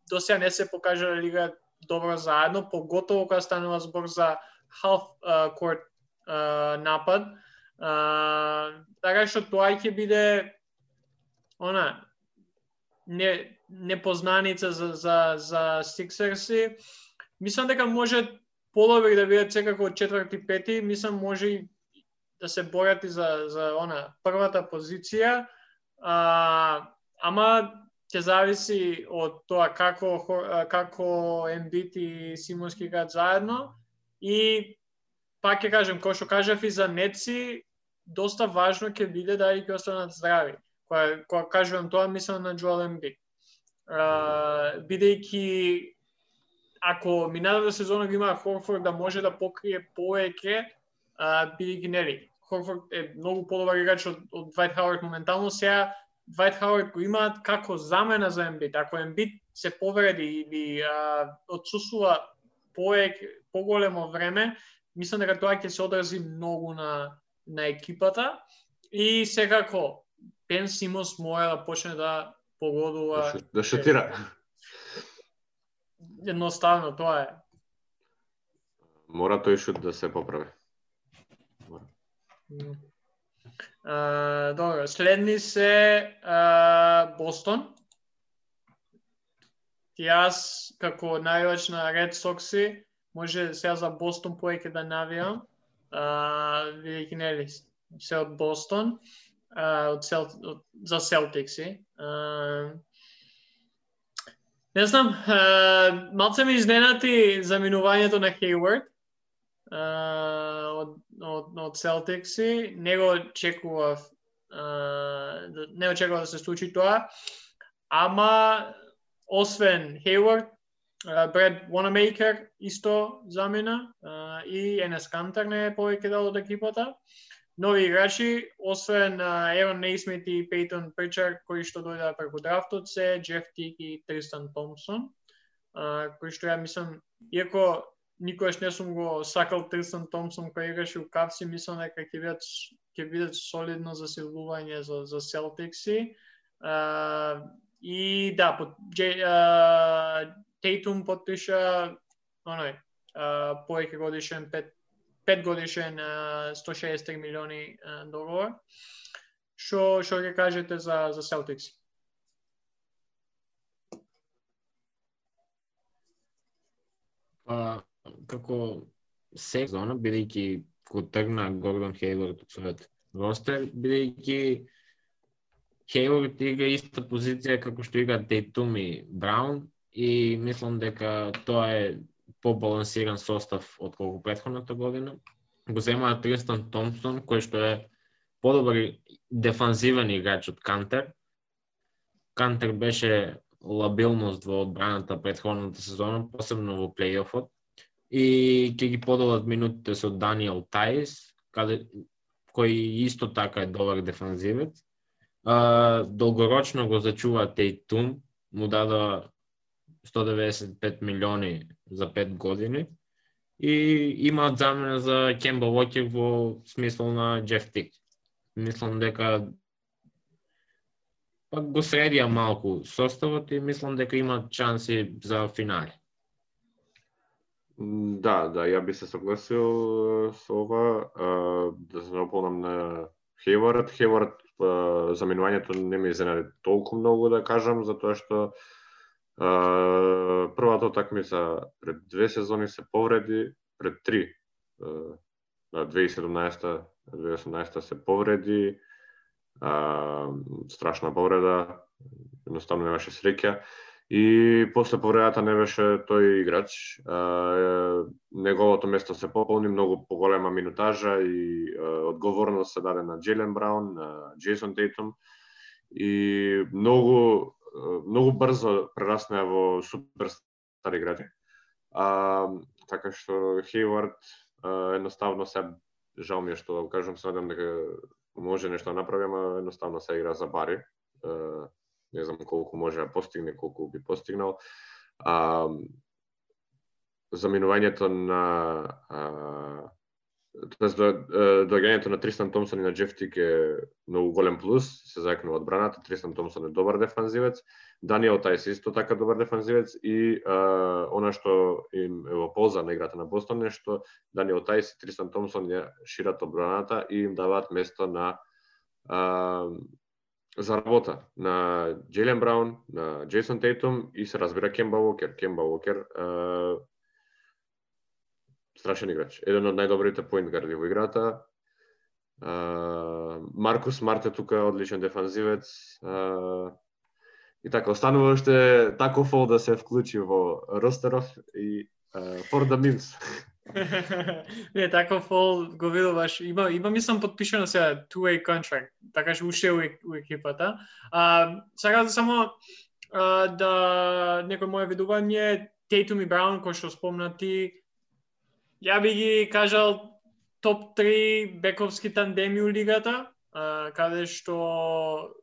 [SPEAKER 1] до сега не се покажа да играат добро заедно, поготово кога станува збор за half court напад. А, така што тоа ќе биде она не непознаница за за за Сиксерси. Мислам дека може половек да бидат секако четврти пети, мислам може и да се борат и за за она првата позиција. А, ама ќе зависи од тоа како како Ембит и Симонски играат заедно и пак ќе кажем кој што кажав и за Неци доста важно ќе биде да ќе останат здрави. Кога кога кажувам тоа мислам на Джоел Емби. бидејќи ако минатата сезона го има Хорфорд да може да покрие повеќе, бидејќи нели Хорфорд е многу подобар играч од, од Двайт Хауард моментално, сега Двайт Хауард го имаат како замена за Ембит. Ако Ембит се повреди или а, отсутствува повеќе поголемо време, мислам дека тоа ќе се одрази многу на на екипата и секако Пен Симос мора да почне да погодува
[SPEAKER 2] да, да шутира.
[SPEAKER 1] Едноставно тоа е.
[SPEAKER 2] Мора тој шут да се поправи. Мора.
[SPEAKER 1] Uh, добро, следни се uh, Бостон. Јас, како најувач на Red Sox-и, може сега за Бостон поеќе да навијам, uh, видејќи нели се од Бостон, а, од Сел, од, за Селтикси. Не знам, а, малце ми изненати заминувањето на Хейвард, од, од, од Селтикси. Не го очекував, да, не очекував да се случи тоа. Ама, освен Хейвард, Бред Wanamaker исто замена и Енес Кантер не е повеќе дел од екипата. Нови играчи, освен Ерон Нейсмит и Пейтон Причар, кои што дојдаа преку драфтот, се Джеф Тик и Тристан Томпсон, кои што ја мислам, иако никогаш не сум го сакал Тристан Томсон кој играше у Кавси, мислам дека ќе бидат ќе бидат солидно засилување за за Селтикси. Uh, и да, под uh, Тейтум подпиша оној uh, поеќе годишен пет пет годишен 160 милиони договор. Што што ќе кажете за за Celtics?
[SPEAKER 3] Па, како сезона, бидејќи го тргна Гордон Хейлорд од својот ростер, бидејќи Хейлорд игра иста позиција како што игра Тейтум и Браун и мислам дека тоа е побалансиран состав од колку претходната година. Го земаа Тристан Томпсон, кој што е подобар дефанзивен играч од Кантер. Кантер беше лабилност во одбраната претходната сезона, посебно во плейофот и ќе ги подолат минутите со Даниел Тајс, каде кој исто така е добар дефанзивец. А, долгорочно го зачува Тейтум, му дада 195 милиони за 5 години и имаат замена за Кемба Локер во смисол на Джеф Тик. Мислам дека пак го средија малку составот и мислам дека имаат шанси за финали.
[SPEAKER 2] Да, да, ја би се согласил со ова. Да се наполнам на Хевард. Хевард заминувањето не ме изненади толку многу да кажам, затоа што првата такмица пред две сезони се повреди, пред три, на 2017 2018 се повреди, страшна повреда, едноставно немаше среќа И после повредата не беше тој играч. неговото место се пополни, многу поголема минутажа и одговорност се даде на Джелен Браун, на Джейсон Тейтум и многу многу брзо прераснаа во суперстар играчи. А, така што Хейвард едноставно се жал ми е што да кажам, се надам дека може нешто да направи, ама едноставно се игра за бари не знам колку може да постигне, колку би постигнал. А, заминувањето на а, тоест до- е, доаѓањето на Тристан Томсон и на Джеф Тик е многу голем плюс, се заекнува одбраната, Тристан Томсон е добар дефанзивец, Даниел Тајс исто така добар дефанзивец и а, она што им е во полза на играта на Бостон е што Даниел Тајс и Тристан Томсон ја шират одбраната и им даваат место на а, за работа. На Джейлен Браун, на Джейсон Тейтум и се разбира Кемба Уокер. Кемба Уокер страшен играч. Еден од најдобрите поинт гарди во играта. Маркус Март е тука одличен дефанзивец. И така, останува уште тако фол да се вклучи во ростеров и for the memes.
[SPEAKER 1] не, таков фол го видуваш. Има, има мислам подпишено сега two-way contract, така што уште е у, у екипата. А, сега само а, да некој моје видување, Тейтум и Браун, кој што спомнати, ја би ги кажал топ 3 бековски тандеми у лигата, а, каде што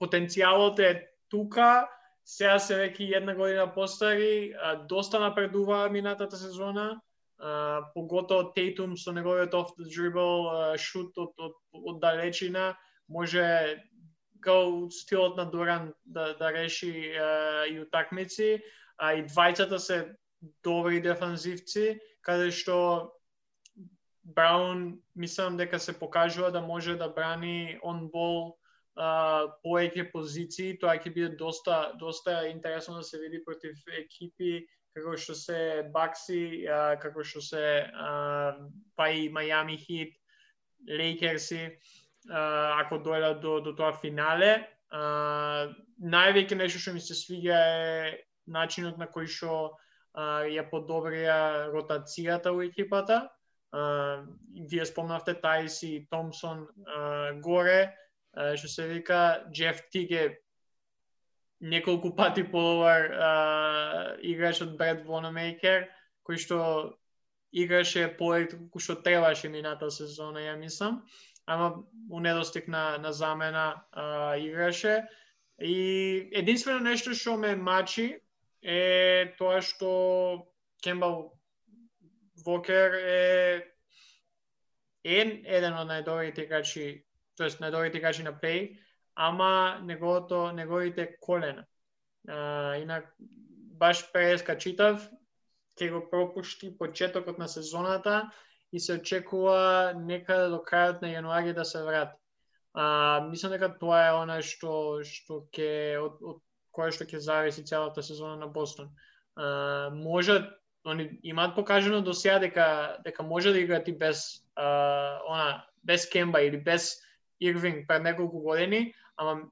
[SPEAKER 1] потенцијалот е тука, сега се веќе една година постари, а, доста напредува минатата сезона, а, поготово Тейтум со неговиот off the dribble шут од, од, од далечина, може као стилот на Дуран да, да реши а, и утакмици, а и двајцата се добри дефанзивци, каде што Браун мислам дека се покажува да може да брани он бол поеќе позиции, тоа ќе биде доста доста интересно да се види против екипи како што се Бакси, а, како што се а, па и Мајами Хит, Лейкерси, а, ако дојдат до, до тоа финале. А, највеќе нешто што ми се свига е начинот на кој што а, ја подобрија ротацијата у екипата. А, вие спомнавте Тајс и Томсон а, горе, а, што се вика Джеф Тиг е неколку пати подобар а, играч од Бред Вонамейкер, кој што играше поет кој што требаше мината сезона, ја мислам, ама у недостиг на, на замена а, играше. И единствено нешто што ме мачи е тоа што Кембал Вокер е ен, еден од најдобрите играчи, тоест најдобрите играчи на плей, ама неговото неговите колена. А, инак баш преска читав, ќе го пропушти почетокот на сезоната и се очекува некаде до крајот на јануари да се врати. А, мислам дека тоа е она што што ќе од, од кое што ќе зависи целата сезона на Бостон. А, може они имаат покажено до сега дека дека може да играат и без а, она без Кемба или без Ирвинг пред неколку години, ама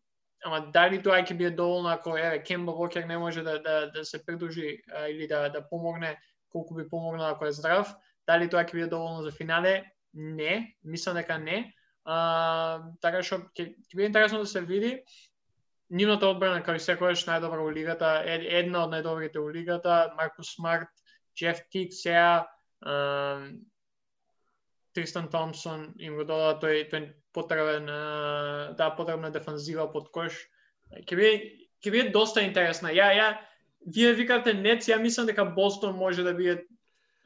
[SPEAKER 1] ама дали тоа ќе биде доволно ако еве Кемба Вокер не може да да да се придружи а, или да да помогне колку би помогнал ако е здрав, дали тоа ќе биде доволно за финале? Не, мислам дека не. А, така што ќе ќе биде интересно да се види. Нивната одбрана како секогаш најдобра у лигата, една од најдобрите у лигата, Маркус Смарт, Джеф Тик сега, а, Тристан Томсон им го додава тој тој потребен да потребна дефанзива под кош. Ќе биде ќе биде доста интересна. Ја ја вие викате Нец, ја мислам дека Бостон може да биде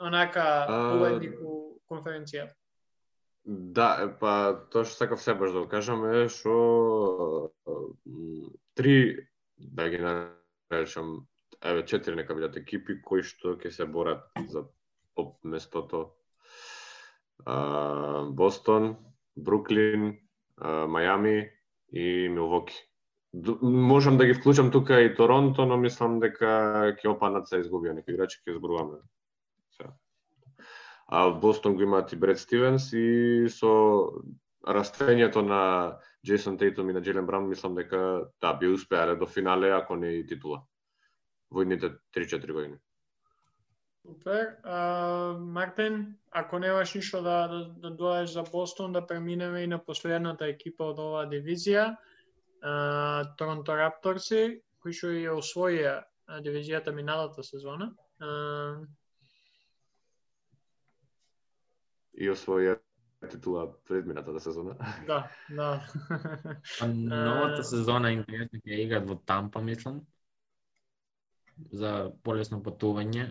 [SPEAKER 1] онака победник у конференција.
[SPEAKER 2] Да, е, па тоа што сакав се баш да го кажам е што три да ги наречам еве четири нека бидат екипи кои што ќе се борат за топ местото. А, Бостон, Бруклин, а, Мајами и Милвоки. Можам да ги вклучам тука и Торонто, но мислам дека ќе опаднат се изгубија некои играчи, ќе зборуваме. А во Бостон го имаат и Бред Стивенс и со растењето на Джейсон Тейтум и на Джелен Брам, мислам дека да би успеале до финале ако не и титула во идните 3-4 години.
[SPEAKER 1] Супер. А, Мартин, ако немаш ништо да, да, да доаеш за Бостон, да преминеме и на последната екипа од оваа дивизија, а, Торонто Рапторси, кои што ја освоија дивизијата миналата сезона. А,
[SPEAKER 2] И освоија титула пред минатата сезона.
[SPEAKER 1] да, да.
[SPEAKER 3] Па новата сезона е интересно ќе играат во Тампа, мислам. За полесно патување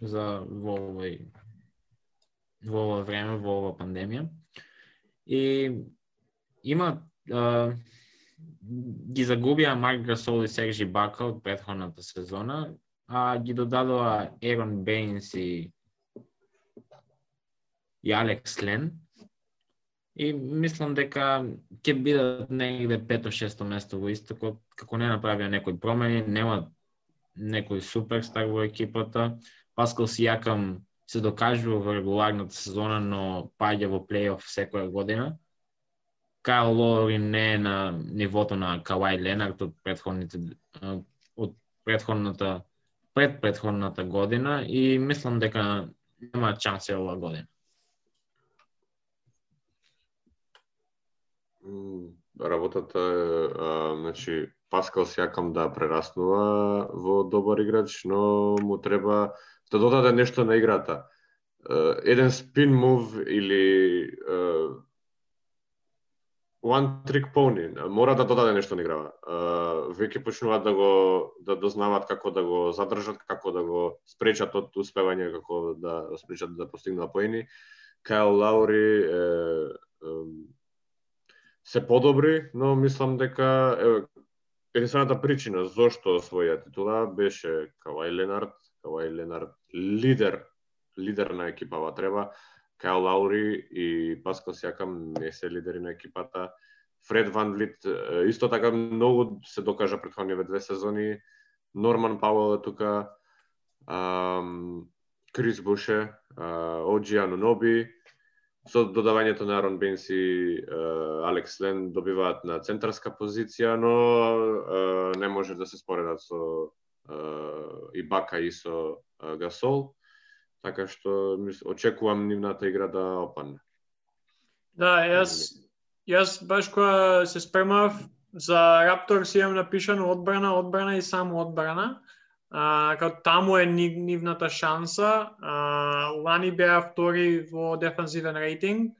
[SPEAKER 3] за во овој во ова време, во ова пандемија. И има а, ги загубија Марк Гасол и Сержи Бака од претходната сезона, а ги додадоа Ерон Бейнс и и Алекс Лен. И мислам дека ќе бидат негде пето-шесто место во истокот, како не направија некои промени, нема некој суперстар во екипата. Паскал Сијакам се докажува во регуларната сезона, но паѓа во плейоф секоја година. Кайл Лори не е на нивото на Кавај Ленард од предходните од предходната предпредходната година и мислам дека нема шанси оваа година.
[SPEAKER 2] Работата е, а, значи, Паскал сјакам да прераснува во добар играч, но му треба да додаде нешто на играта. Еден спин мув или one trick pony, мора да додаде нешто на играва. Веќе почнуваат да го да дознаваат како да го задржат, како да го спречат од успевање, како да спречат да постигнат поени. Кайл Лаури е, е, се подобри, но мислам дека е, единствената причина зошто освоја титула беше Кавај Ленард, Кавај Ленард лидер, лидер на екипава треба. Кај Лаури и Паскал Сјакам не се лидери на екипата. Фред Ван Влит исто така многу се докажа претходниве две сезони. Норман Пауел е тука. Крис Буше, Оджи Ануноби, со додавањето на Арон Бенс и Алекс Лен добиваат на центарска позиција, но не може да се споредат со и Бака и со Гасол, така што очекувам нивната игра да опадне.
[SPEAKER 1] Да, јас јас баш кога се спремав за Рапторс имам напишано одбрана, одбрана и само одбрана. А, како таму е нивната шанса. А, лани беа втори во дефанзивен рейтинг.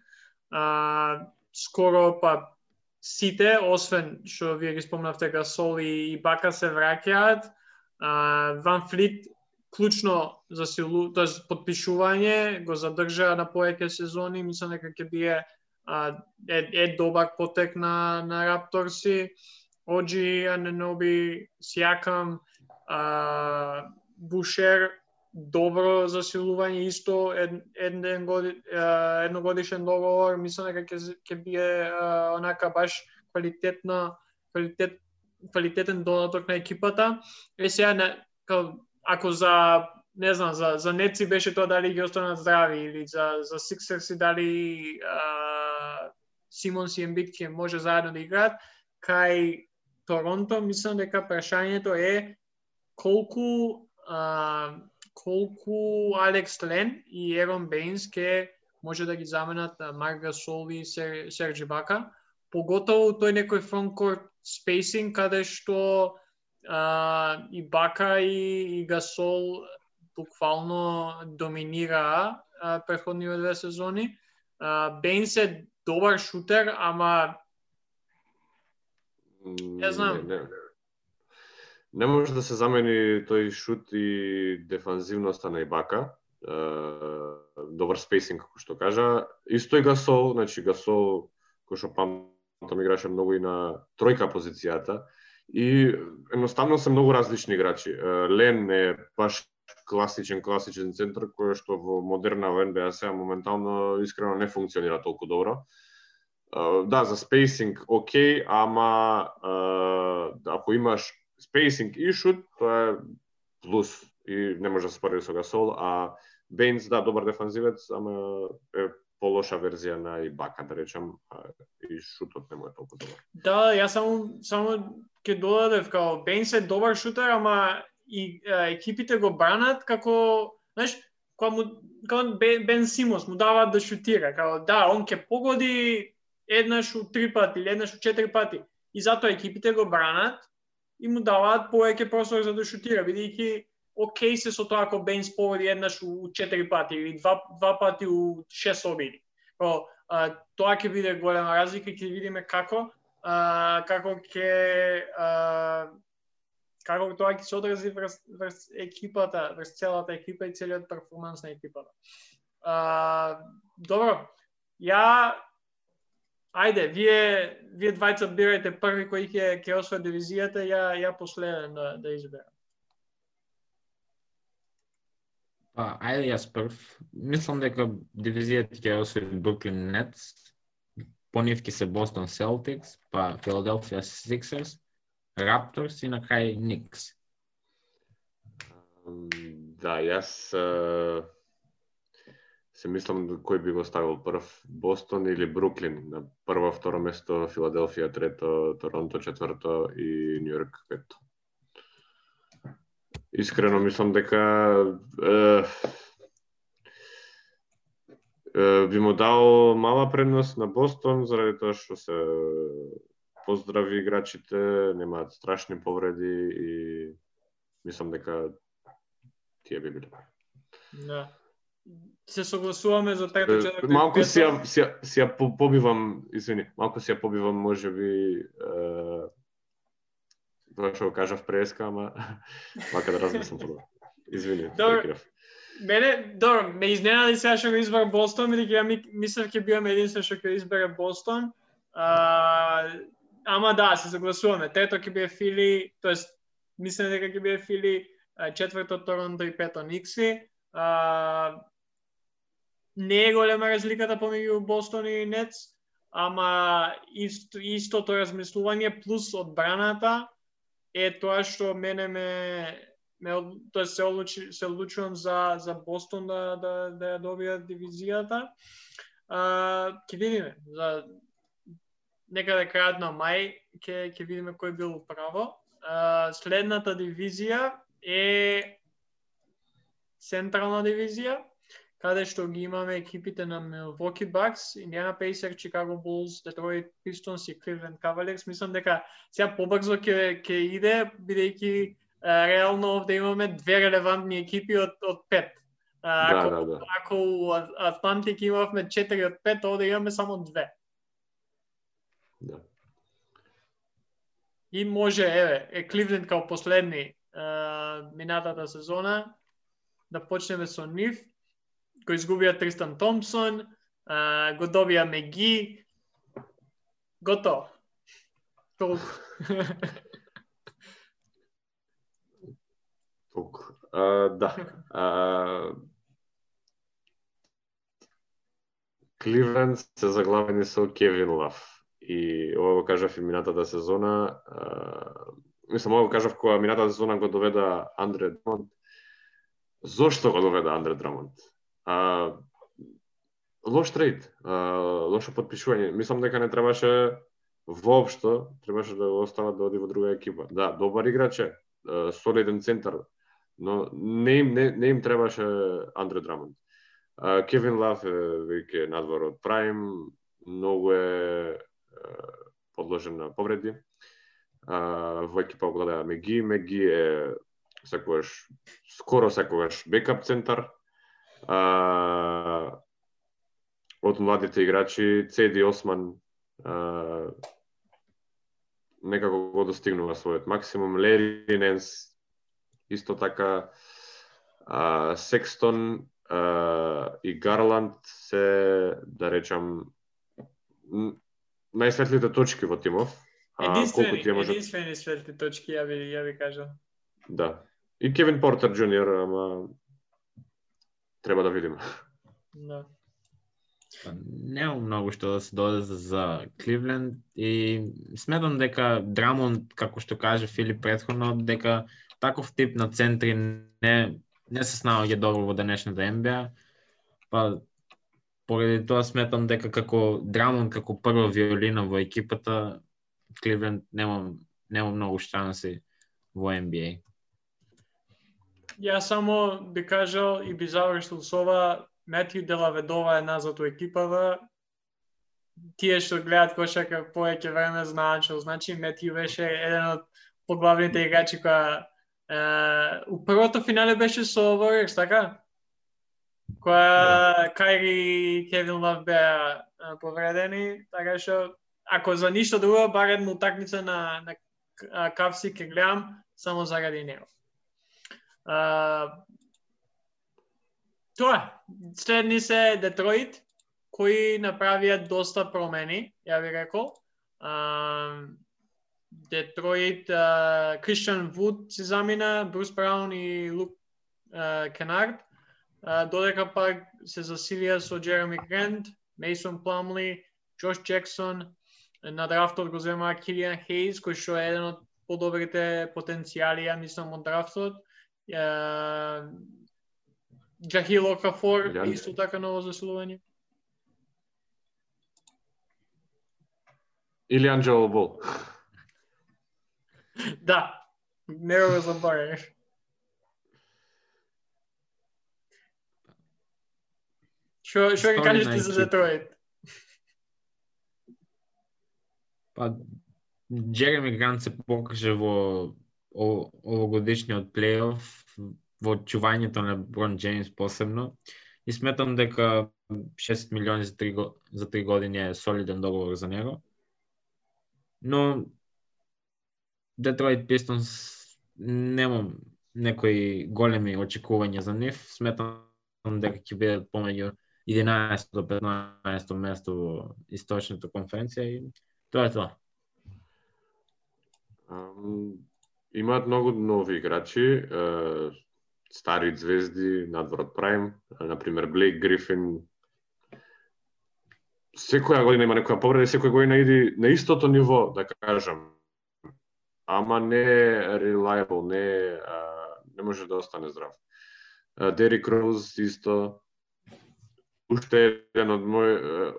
[SPEAKER 1] А, скоро па сите, освен што вие ги спомнавте Гасол и, и Бака се враќаат. Ван Флит клучно за силу, тоа подпишување го задржа на повеќе сезони, мислам дека ќе биде е, е добар потек на на Рапторси. Оджи Аненоби Сиакам а, Бушер добро засилување исто ед, еден годи, едногодишен договор, мислам дека ќе ќе биде онака баш квалитетна квалитет квалитетен донаток на екипата. Е сега ако за не знам, за, за Неци беше тоа дали ги останат здрави или за, за Сиксерси дали а, Симонс и Ембит ќе може заедно да играат, кај Торонто мислам дека прашањето е колку а, колку Алекс Лен и Ерон Бейнс ке може да ги заменат Марга Сол и Сер, Серджи Бака, поготово тој некој фронткорт спейсинг каде што а, и Бака и, и Гасол буквално доминираа претходниве две сезони. А, Бейнс е добар шутер, ама
[SPEAKER 2] не знам. Не, не, не Не може да се замени тој шут и дефанзивноста на Ибака. добар спейсинг, како што кажа. Исто и Гасол, значи Гасол, кој што памтам играше многу и на тројка позицијата. И едноставно се многу различни играчи. Лен е баш класичен класичен центар кој што во модерна во НБА сега моментално искрено не функционира толку добро. Да, за спейсинг окей, ама ако имаш спейсинг и шут, тоа е плюс и не може да се спореди со Гасол, а Бейнс да добар дефанзивец, ама е полоша верзија на Ибака, да речам, и шутот не му е толку добар.
[SPEAKER 1] Да, јас само само ќе додадев као Бейнс е добар шутер, ама и е, екипите го бранат како, знаеш, кога му кога Бен, Бен Симос му даваат да шутира, као да, он ќе погоди еднаш у три пати или еднаш у четири пати. И затоа екипите го бранат и му даваат повеќе простор за да шутира, бидејќи окей се со тоа ако Бенс поводи еднаш у четири пати или два, два пати у шест обиди. Про, а, тоа ќе биде голема разлика, ќе видиме како а, како ќе како тоа ќе се одрази врз, врз екипата, врз целата екипа и целиот перформанс на екипата. А, добро. Ја Ајде, вие вие двајца бирајте први кој ќе ќе освои дивизијата, ја ја последен да да изберам.
[SPEAKER 3] Па, ајде јас прв. Мислам дека дивизијата ќе освои Бруклин Нетс, по нив ќе се Бостон Селтикс, па Филаделфија Сиксерс, Рапторс и на крај Никс.
[SPEAKER 2] Да, јас се мислам да кој би го ставил прв, Бостон или Бруклин на прво, второ место, Филаделфија трето, Торонто четврто и Нью Йорк пето. Искрено мислам дека е, е, би му дал мала предност на Бостон заради тоа што се поздрави играчите, немаат страшни повреди и мислам дека тие би биле.
[SPEAKER 1] Да се согласуваме за трето, четврто
[SPEAKER 2] Малку си ја, си, си ја побивам, извини, малку си ја побивам можеби е, тоа што го кажав преска, ама вака да размислам подобро. Извини,
[SPEAKER 1] Добро. Мене, добро, ме изненади сега што го избрав Бостон, бидејќи ја мислев ќе бидам единствен што ќе избере Бостон. А, ама да, се согласуваме. Трето ќе биде Фили, тоест мислам дека ќе биде Фили, четврто Торонто и пето Никси. А, не е голема разликата помеѓу Бостон и Нец, ама ист, истото размислување плюс одбраната е тоа што мене ме ме тоа се одлучи се одлучувам за за Бостон да да да ја добија дивизијата. А ќе видиме за некаде да крајот на мај ќе ќе видиме кој бил право. А, следната дивизија е централна дивизија каде што ги имаме екипите на Milwaukee Bucks, Indiana Pacers, Chicago Bulls, Detroit Pistons и Cleveland Cavaliers. Мислам дека сега побрзо ќе ќе иде бидејќи реално овде имаме две релевантни екипи од од пет.
[SPEAKER 2] А, да, ако, да, да.
[SPEAKER 1] ако у Атлантик имавме 4 од 5, овде имаме само две.
[SPEAKER 2] Да.
[SPEAKER 1] И може, еве, е Кливленд као последни а, минатата сезона, да почнеме со нив го изгубија Тристан Томпсон, а, го добија Меги, готово. Толку.
[SPEAKER 2] Толку. А, да. А, Кливленд се заглавени со Кевин Лав. И ова го кажав и минатата сезона. А, мислам, ова го кажав која минатата сезона го доведа Андре Драмонт. Зошто го доведа Андре Драмонт? А, лош трейд, а, лошо подпишување. Мислам дека не требаше воопшто, требаше да го остават да оди во друга екипа. Да, добар играч е, солиден центар, но не им, не, не им требаше Андре Драмонд. Кевин Лав е веќе надвор од Прайм, многу е, подложен на повреди. А, во екипа го гледа Меги, Меги е секогаш скоро секогаш бекап центар, а, од младите играчи Цеди Осман а, некако го достигнува својот максимум. Лери Ненс исто така а, Секстон а, и Гарланд се, да речам, најсветлите точки во тимов.
[SPEAKER 1] Единствени, тие може... единствени светли точки, ја ви, ја ви кажам.
[SPEAKER 2] Да. И Кевин Портер Джуниор, ама треба да видиме.
[SPEAKER 1] Да.
[SPEAKER 3] Па, нема многу што да се додаде за Кливленд и сметам дека Драмон, како што каже Филип предходно, дека таков тип на центри не, не се снаоѓа добро во денешната NBA. Па поради тоа сметам дека како Драмон како прва виолина во екипата Кливленд нема нема многу шанси во NBA.
[SPEAKER 1] Ја само би кажал и би завршил со ова, Метју Делаведова е назад у екипава. Тие што гледат кошака повеќе време знаат што значи Метју беше еден од поглавните играчи која е, у првото финале беше со Warriors, така? Која да. Кайри и Кевин Лав беа повредени, така што ако за ништо друго, бар една утакмица на, на Кавси ке гледам само заради него тоа. Следни се Детройт, кои направија доста промени, ја ви рекол. А, Детройт, Кристиан Вуд се замина, Брус Браун и Лук Кенард. Додека пак се засилија со Джереми Грент, Мейсон Пламли, Джош Джексон, на драфтот го зема Килиан Хейз, кој што е еден од подобрите потенцијали, ја мислам, од драфтот. Джахил Окафор, исто така ново засилување.
[SPEAKER 2] Или Анджело Бол.
[SPEAKER 1] да, не го забравяш. Што што ќе кажеш ти за Детройт?
[SPEAKER 3] Па Джереми Грант се покаже во овогодишниот плейоф во чувањето на Брон Джеймс посебно и сметам дека 6 милиони за 3, за 3 години е солиден договор за него. Но Детройт Пистонс немам некои големи очекувања за нив. Сметам дека ќе бидат помеѓу 11 до 15 место во источната конференција и тоа е тоа.
[SPEAKER 2] Um, имаат многу нови играчи, стари звезди надвор од Прайм, например Блейк Грифин. Секоја година има некоја повреда, секоја година иди на истото ниво, да кажам. Ама не reliable, не не може да остане здрав. Дери Круз исто уште еден од мој,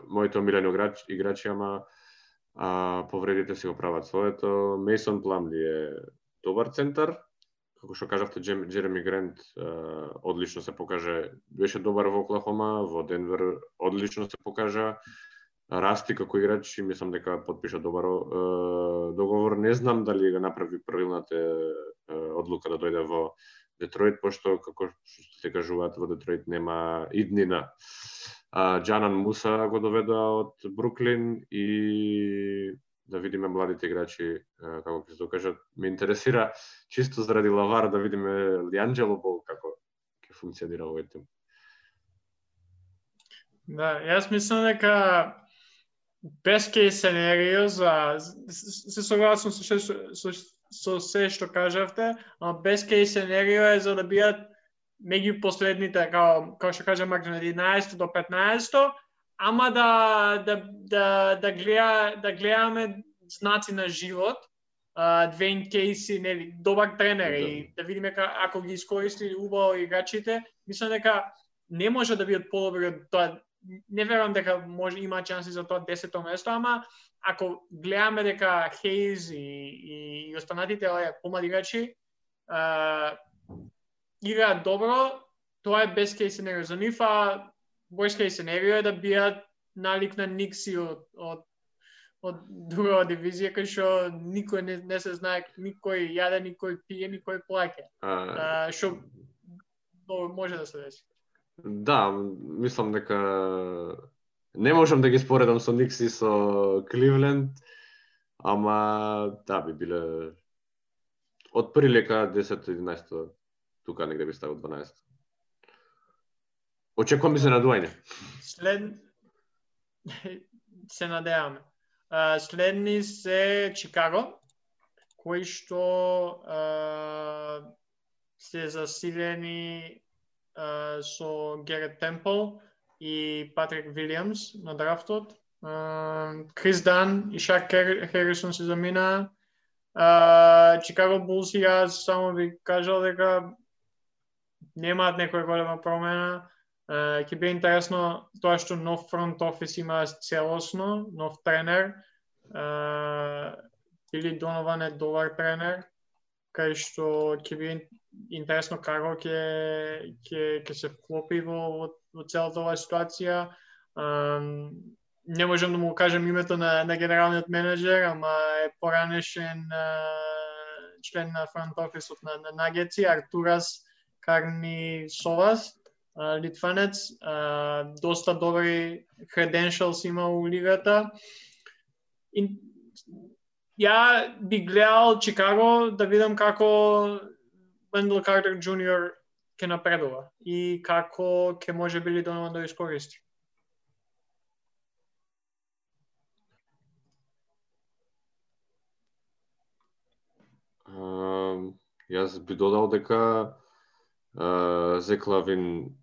[SPEAKER 2] моите омилени играчи, играчи, ама а, повредите си го прават своето. Мейсон Пламли е добар центар, како што кажавте, Джереми Грент одлично се покаже, беше добар во Оклахома, во Денвер одлично се покажа, расти како играч и мислам дека подпиша добар договор. Не знам дали го направи правилната одлука да дојде во Детройт, пошто, како што се кажуваат, во Детройт нема иднина. А, Джанан Муса го доведа од Бруклин и да видиме младите играчи како ќе се докажат. Ме интересира чисто заради Лавар да видиме Лианджело Бол како ќе функционира овој тим.
[SPEAKER 1] Да, јас мислам дека best case scenario за се согласувам со, со, со се што кажавте, а best case scenario е за да бидат меѓу последните, како, како што кажа Марк, 11 до 15, ама да, да, да, да, гледа, да гледаме знаци на живот, Двейн Кейси, нели, добар тренер да. и да видиме ка, ако ги искористи убаво играчите, мислам дека не може да бидат подобри од тоа не верувам дека може има шанси за тоа 10 место, ама ако гледаме дека Хейз и, и, и останатите овие помлади играчи играат добро, тоа е best case scenario за нив, а worst case scenario е да бијат налик на Никси од, од од друга дивизија кај што никој не, не се знае, никој јаде, никој пие, никој плаќа. А, што може да се деси.
[SPEAKER 2] Да, мислам дека не можам да ги споредам со Никси со Кливленд, ама да би биле од прилика 10-11 тука негде би ставил 12. Очекувам изненадување. се.
[SPEAKER 1] След се надеваме. Следни се Чикаго, кои што а, се засилени а, со Герет Темпл и Патрик Вилиамс на драфтот. Крис Дан и Шак Херисон се замина. Чикаго Булс и јас само ви кажал дека немаат некоја голема промена. Ќе биде интересно тоа што нов фронт офис има целосно, нов тренер. Uh, Били Донован е добар тренер, кај што ќе биде интересно како ќе ќе ќе се вклопи во, во, во целата оваа ситуација. Um, не можам да му кажам името на, на генералниот менеджер, ама е поранешен uh, член на фронт офисот на, на Нагеци, Артурас Карни Совас, литванец, доста добри credentials има у лигата. И, ја би гледал Чикаго да видам како Вендел Картер Джуниор ќе напредува и како ќе може били Донован да искористи.
[SPEAKER 2] Uh, јас би додал дека uh, Зеклавин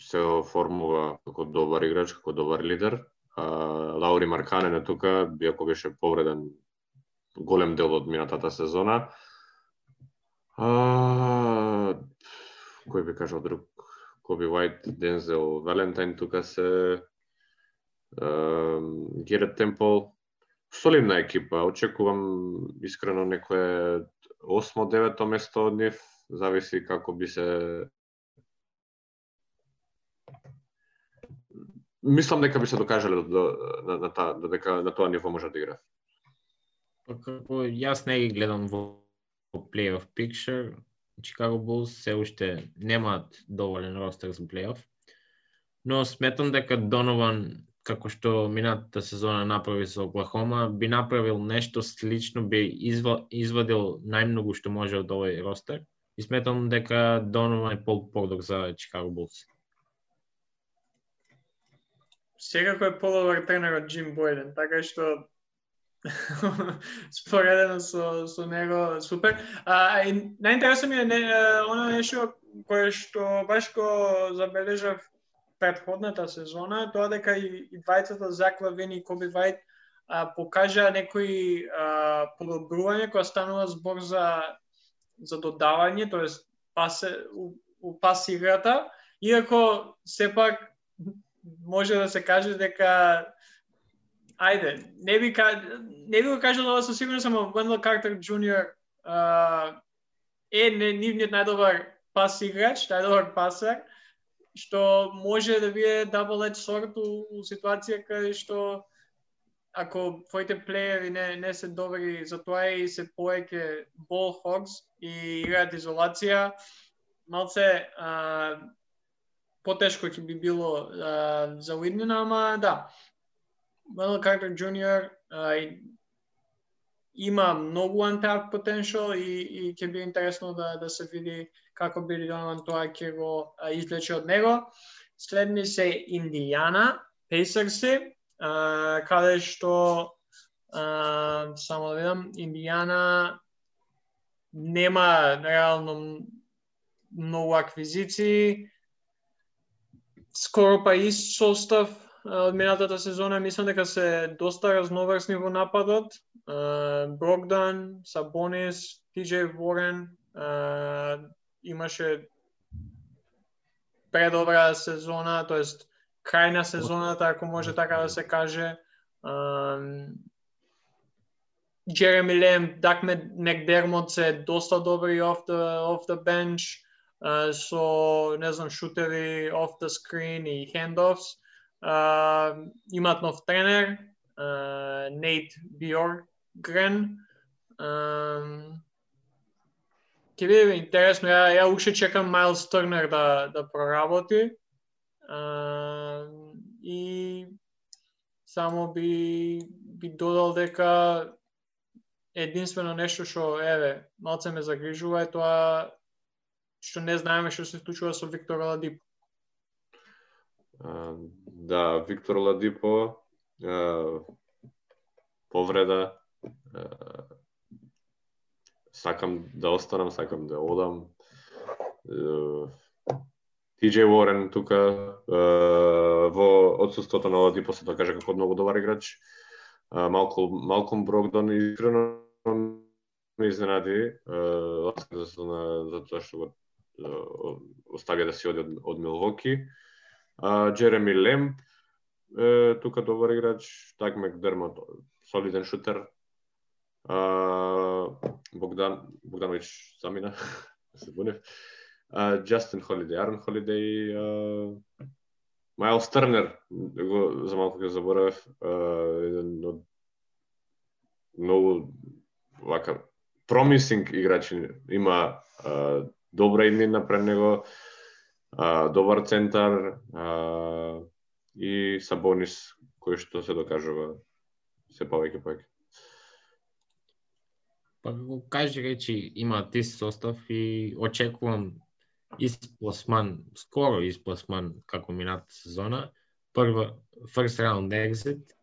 [SPEAKER 2] се оформува како добар играч, како добар лидер. А, Лаури Марканен е тука, биако беше повреден голем дел од минатата сезона. А, кој би кажал друг? Коби Вајт, Дензел, Валентайн тука се Герет Темпл, солидна екипа. Очекувам искрено некое 8-9 место од нив, зависи како би се Мислам дека би се докажале до, на, на, та, до да дека на тоа ниво може да игра.
[SPEAKER 3] Па како јас не ги гледам во, во плей-офф Чикаго Булс се уште немаат доволен ростер за плейоф, но сметам дека Донован како што минатата сезона направи со Оклахома, би направил нешто слично, би изва, извадил најмногу што може од овој ростер. И сметам дека Донован е пол подок за Чикаго Булс.
[SPEAKER 1] Секако е подобар тренер од Джим Бойден, така што споредено со, со него супер. А, и најинтересно ми е не, оно нешто кое што баш го забележав предходната сезона тоа дека и, и двајцата Зак Лавин и Коби Вајт а, покажа некои а, подобрување кога станува збор за за додавање, тоест пасе у, у пас играта, иако сепак може да се каже дека ајде, не би не би го кажал ова со сигурност, само Carter Jr. Uh, е не, нивниот најдобар пас играч, најдобар пасар, што може да биде double edge sword у, у ситуација каде што ако твоите плеери не, не се добри за тоа и се поеќе ball хогс и играат изолација, малце а, потешко ќе би било а, за Уиднина, ама да. Мел Картер Джуниор има многу untapped potential и, и ќе би интересно да, да се види како би Донован тоа ќе го извлече од него. Следни се Индијана, Пейсерси, каде што а, само да видам, Индијана нема реално многу аквизиции, скоро па ист состав од минатата сезона, мислам дека се доста разноврсни во нападот. Брогдан, Сабонис, Тиджей Ворен, имаше предобра сезона, тоест крај на сезоната, ако може така да се каже. Джереми Лем, Дак Некдермот се доста добри off the, off the bench, uh, со, не знам, шутери off the screen и handoffs. Uh, имат нов тренер, uh, Нейт Бьоргрен. Uh, биде интересно. Ја, ја уште чекам Майлс Турнер да, да проработи. И само би, би додал дека единствено нешто што, еве, малце ме загрижува е тоа што не знаеме што се случува со Виктор Ладипо.
[SPEAKER 2] Да, Виктор Ладипо, а, повреда, а, сакам да останам, сакам да одам. Тиджей Уорен тука во одсуството на Ладипо се тоа како многу добар играч. Малко Малком Брогдон искрено ме изненади за тоа што го оставија да си оди од, од Милвоки. Джереми Лемп тука добар играч, Так Макдермот солиден шутер, Богдан Богданович замина, да се бунев. Джастин Холидей, Арн Холидей, Мајл Стернер, да го за малку ќе заборавев, еден од многу вака промисинг играчи има добра иднина пред него, добар центар и Сабонис кој што се докажува се повеќе повеќе.
[SPEAKER 3] Па како кажи речи има тист состав и очекувам испласман, скоро испласман како минатата сезона. Прва first round exit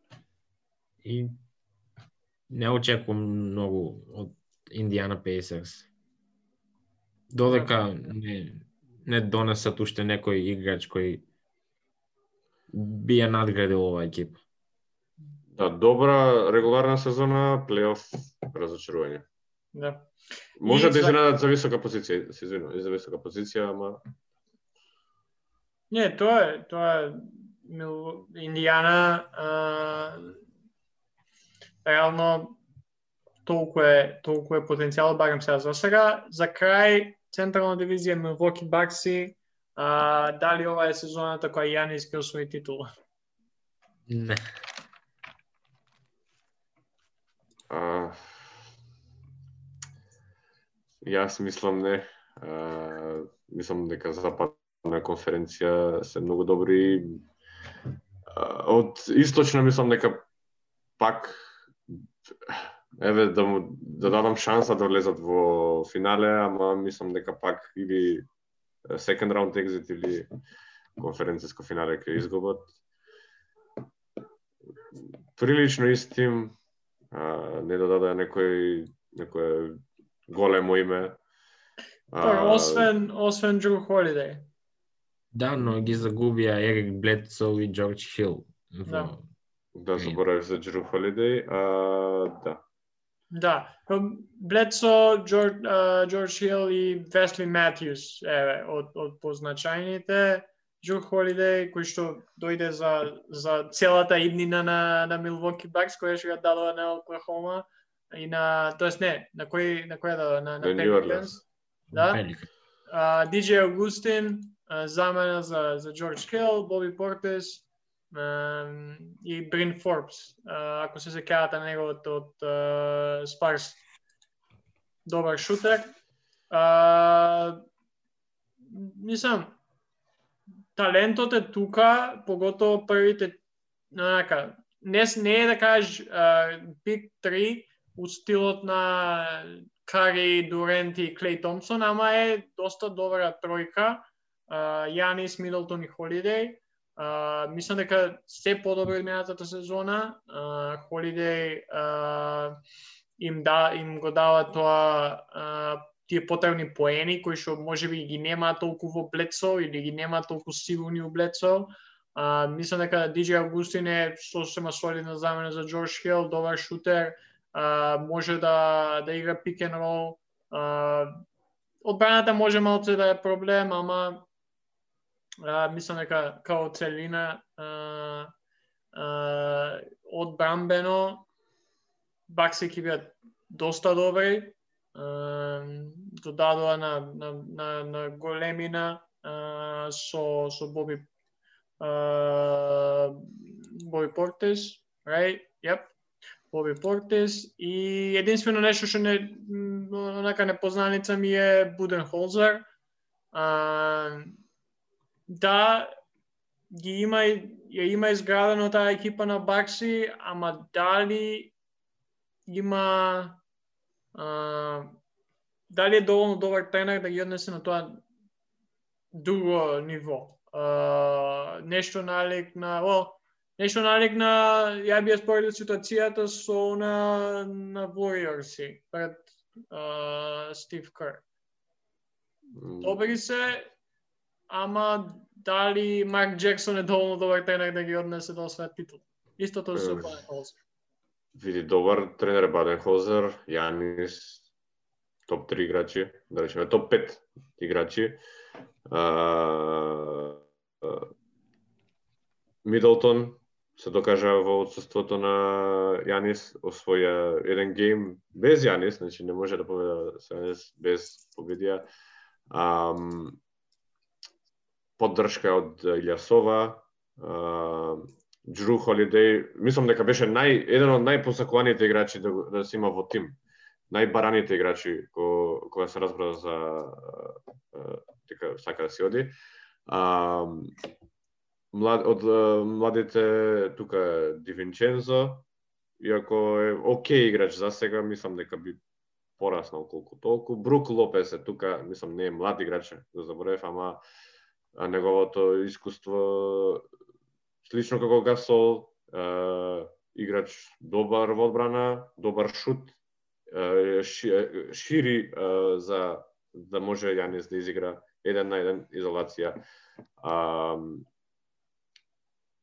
[SPEAKER 3] и не очекувам многу од Индиана Пейсерс. Додека не, не донесат уште некој играч кој би ја надградил оваа екипа.
[SPEAKER 2] Да, добра регуларна сезона, плейоф, разочарување.
[SPEAKER 1] Да.
[SPEAKER 2] Може
[SPEAKER 1] И
[SPEAKER 2] да
[SPEAKER 1] за-
[SPEAKER 2] изненадат за висока позиција, се извинувам, за висока позиција, ама
[SPEAKER 1] Не, тоа е, тоа е Мил... Индиана а... реално толку е толку е потенцијал барем сега за сега. За крај централна дивизија Милвоки Бакси а, дали ова е сезоната која Јанис ќе освои титула?
[SPEAKER 3] Не.
[SPEAKER 2] а, јас мислам не. А, мислам дека западна конференција се многу добри. А, од источна мислам дека пак еве да му да дадам шанса да влезат во финале, ама мислам дека пак или second round exit или конференциско финале ќе изгубат. Прилично истим, а, не да даде некој некое големо име.
[SPEAKER 1] Па, освен освен Джру Холидей.
[SPEAKER 3] Да, но ги загубија Ерик Бледсо и Джордж Хил.
[SPEAKER 1] Да.
[SPEAKER 2] да заборавив за Джру Холидей, а да.
[SPEAKER 1] Да, Бледсо, Джордж, Джордж Хил и Весли Матјус, еве, од, од позначајните. Джо Холидей, кој што дојде за, за целата иднина на, на Милвоки Бакс, која што ја дадова на Оклахома, и на, тоест не, на кој, на која дадова, на, на. Pelicans. Да, а, DJ Аугустин, а, замена за, за Джордж Хил, Боби Портес и Брин Форбс, ако се секавате на неговот од Спарс. Добар шутер. А, мислам, талентот е тука, поготово првите, нека не, не е да кажеш Big 3 у стилот на Кари, Дурент и Клей Томпсон, ама е доста добра тројка. Јанис, Мидлтон и Холидей. А, мислам дека се подобро од минатата сезона. А, Холидей а, им да им го дава тоа а, тие потребни поени кои што можеби ги нема толку во Блецо или ги нема толку сигурни у Блецо. А, мислам дека DJ Августин е сосема солидна замена за Джордж Хил, добар шутер, а, може да да игра пик and рол. Одбраната може малце да е проблем, ама а, мислам дека као целина а, а, одбрамбено Бакси ќе бидат доста добри. додадоа на, на, на, на големина а, со, со Боби а, Боби Портес, right? Yep. Боби Портес и единствено нешто што не онака непознаница ми е Буденхолзер. А, да, ги има ја има изградено таа екипа на Бакси, ама дали има а, дали е доволно добар тренер да ги однесе на тоа друго ниво. А, нешто налик на, о, нешто налик на, ја би ја споредил ситуацијата со на, на Warriors пред а, Стив Кер. Добри се, ама дали Марк Джексон е доволно добар тренер да ги однесе до освојат титул. Истото со
[SPEAKER 2] Ем.
[SPEAKER 1] Баденхолзер.
[SPEAKER 2] Види добар тренер е Баденхолзер, Јанис, топ 3 играчи, да речеме топ 5 играчи. А, Мидлтон се докажа во отсуството на Јанис, освоја еден гейм без Јанис, значи не може да победа Јанис без победија. Ам, поддршка од Илјасова, Джру Холидеј, мислам дека беше нај еден од најпосакуваните играчи да, да се има во тим. Најбараните играчи ко, кога се разбра за дека сака да си оди. А, млад, од младите тука е иако е окей играч за сега, мислам дека би пораснал колку толку. Брук Лопес е тука, мислам не е млад играч, да заборев, ама а неговото искуство слично како Гасол, е, играч добар во одбрана, добар шут, е, шири е, за да може Јанис да изигра еден на еден изолација. А,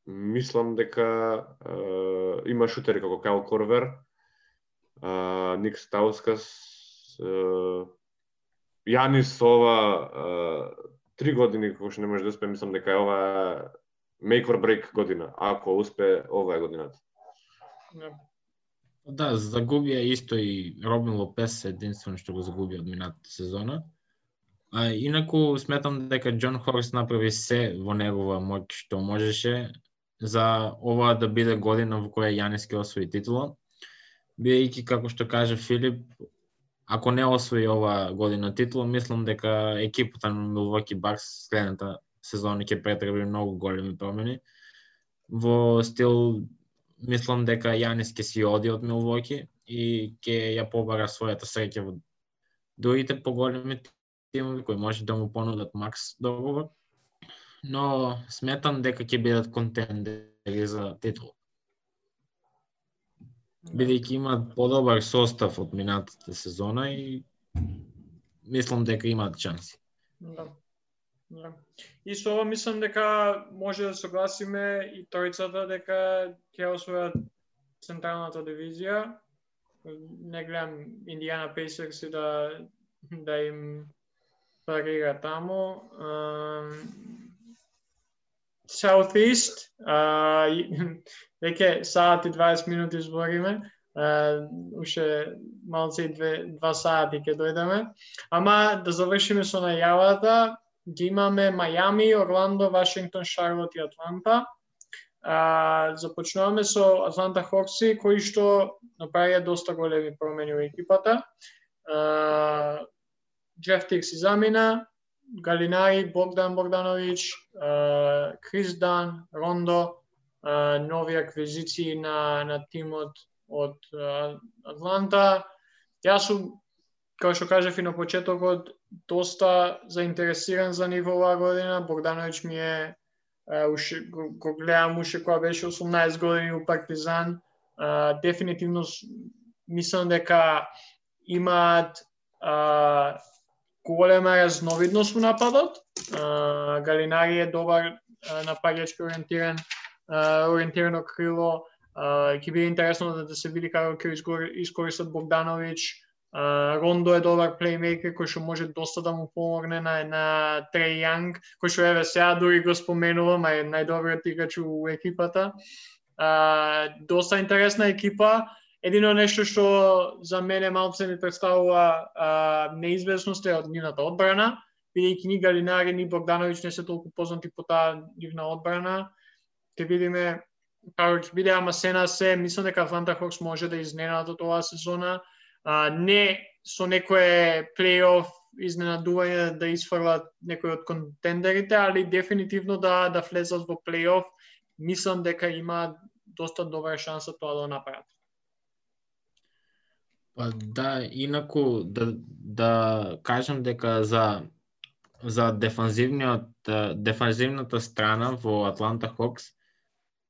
[SPEAKER 2] мислам дека а, има шутери како Кайл Корвер, а, Ник Стаускас, а, Јанис ова а, три години кога што не може да успе, мислам дека е ова make or break година, ако успе ова е годината.
[SPEAKER 3] Да, да загубија исто и Робин Лопес единствено што го загуби од минатата сезона. А, инаку сметам дека Џон Хорс направи се во негова моќ што можеше за ова да биде година во која Јанис ќе освои титула. Бидејќи како што каже Филип, ако не освои ова година титул, мислам дека екипата на Милвоки Бакс следната сезона ќе претреби многу големи промени. Во стил мислам дека Јанис ќе си оди од Милвоки и ќе ја побара својата среќа во другите поголеми тимови кои може да му понудат макс договор но сметам дека ќе бидат контендери за титул. Да. Бидејќи имаат подобар состав од минатата сезона и мислам дека имаат шанси.
[SPEAKER 1] Да. Да. И со ова мислам дека може да согласиме и тројцата дека ќе освојат централната дивизија. Не гледам Индиана Пейсерс и да да им парира таму. Southeast, а, веќе саат и 20 минути збориме, уште малце и две, два сати ќе дојдеме. Ама да завршиме со најавата, ги имаме Мајами, Орландо, Вашингтон, Шарлот и Атланта. А, започнуваме со Атланта Хокси, кои што направија доста големи промени во екипата. А, Джеф Тикс замина, Галинари, Богдан Богдановиќ, Крис Рондо, нови аквизиции на, на тимот од Атланта. Јас сум, како што кажав и на почетокот, доста заинтересиран за нив оваа година. Богдановиќ ми е, уше, го, го гледам уште кога беше 18 години у Партизан. Дефинитивно мислам дека имаат голема разновидност во нападот. Галинари е добар нападачки ориентиран, ориентирано крило. Ќе биде интересно да, да се види како ќе искористат Богдановиќ. Рондо е добар плеймейкер кој што може доста да му помогне на на Трей Јанг, кој што еве сега дури го споменувам, е најдобриот играч у екипата. доста интересна екипа Едино нешто што за мене малце ми представува а, неизвестност е од нивната одбрана, бидејќи ни Галинари, ни Богдановиќ не се толку познати по таа нивна одбрана. Ке видиме како ќе биде, ама се на се, мислам дека Атланта Хокс може да изненадат оваа сезона. А, не со некое плейоф изненадување да изфрлат некој од контендерите, али дефинитивно да да влезат во плейоф, мислам дека има доста добра шанса тоа да направат.
[SPEAKER 3] Па да, инаку да, да кажам дека за за дефанзивниот дефанзивната страна во Атланта Хокс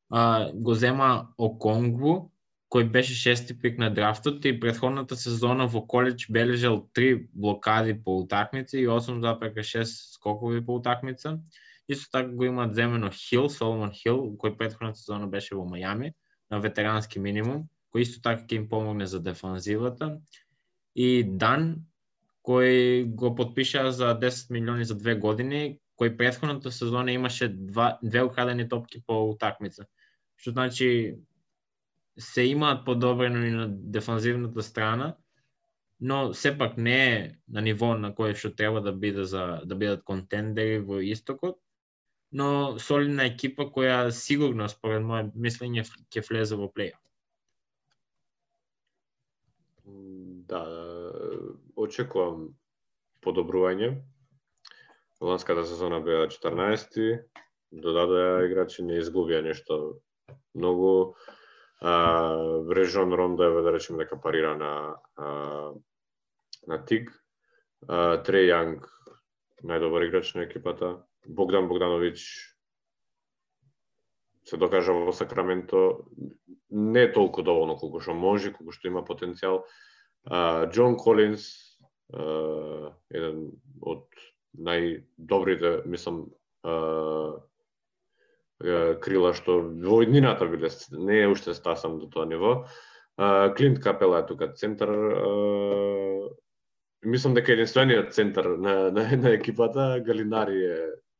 [SPEAKER 3] а, го зема Оконгву, кој беше шести пик на драфтот и предходната сезона во коледж бележал три блокади по утакмица и 8,6 скокови по утакмица. Исто така го имаат земено Хил, Соломон Хил, кој предходната сезона беше во Мајами на ветерански минимум кој исто така ќе им помогне за дефанзивата. И Дан, кој го подпиша за 10 милиони за две години, кој предходната сезона имаше два, две украдени топки по утакмица. Што значи се имаат подобрено и на дефанзивната страна, но сепак не е на ниво на кое што треба да биде за да бидат контендери во истокот, но солидна екипа која сигурно според мое мислење ќе влезе во плейоф.
[SPEAKER 2] Да, очекувам подобрување. Ланската сезона беа 14-ти, додадоа играчи, не изгубија нешто многу. А, Врежон Рондо е да речеме дека парира на а, на Тиг. Трей Јанг, најдобар играч на екипата. Богдан Богдановиќ се докажа во Сакраменто не толку доволно колку што може, колку што има потенцијал. Джон Колинс, еден од најдобрите, мислам, крила што во иднината биле, не е уште стасам до тоа ниво. Клинт Капела е тука центар. Мислам дека единствениот центар на, на, на екипата, Галинари е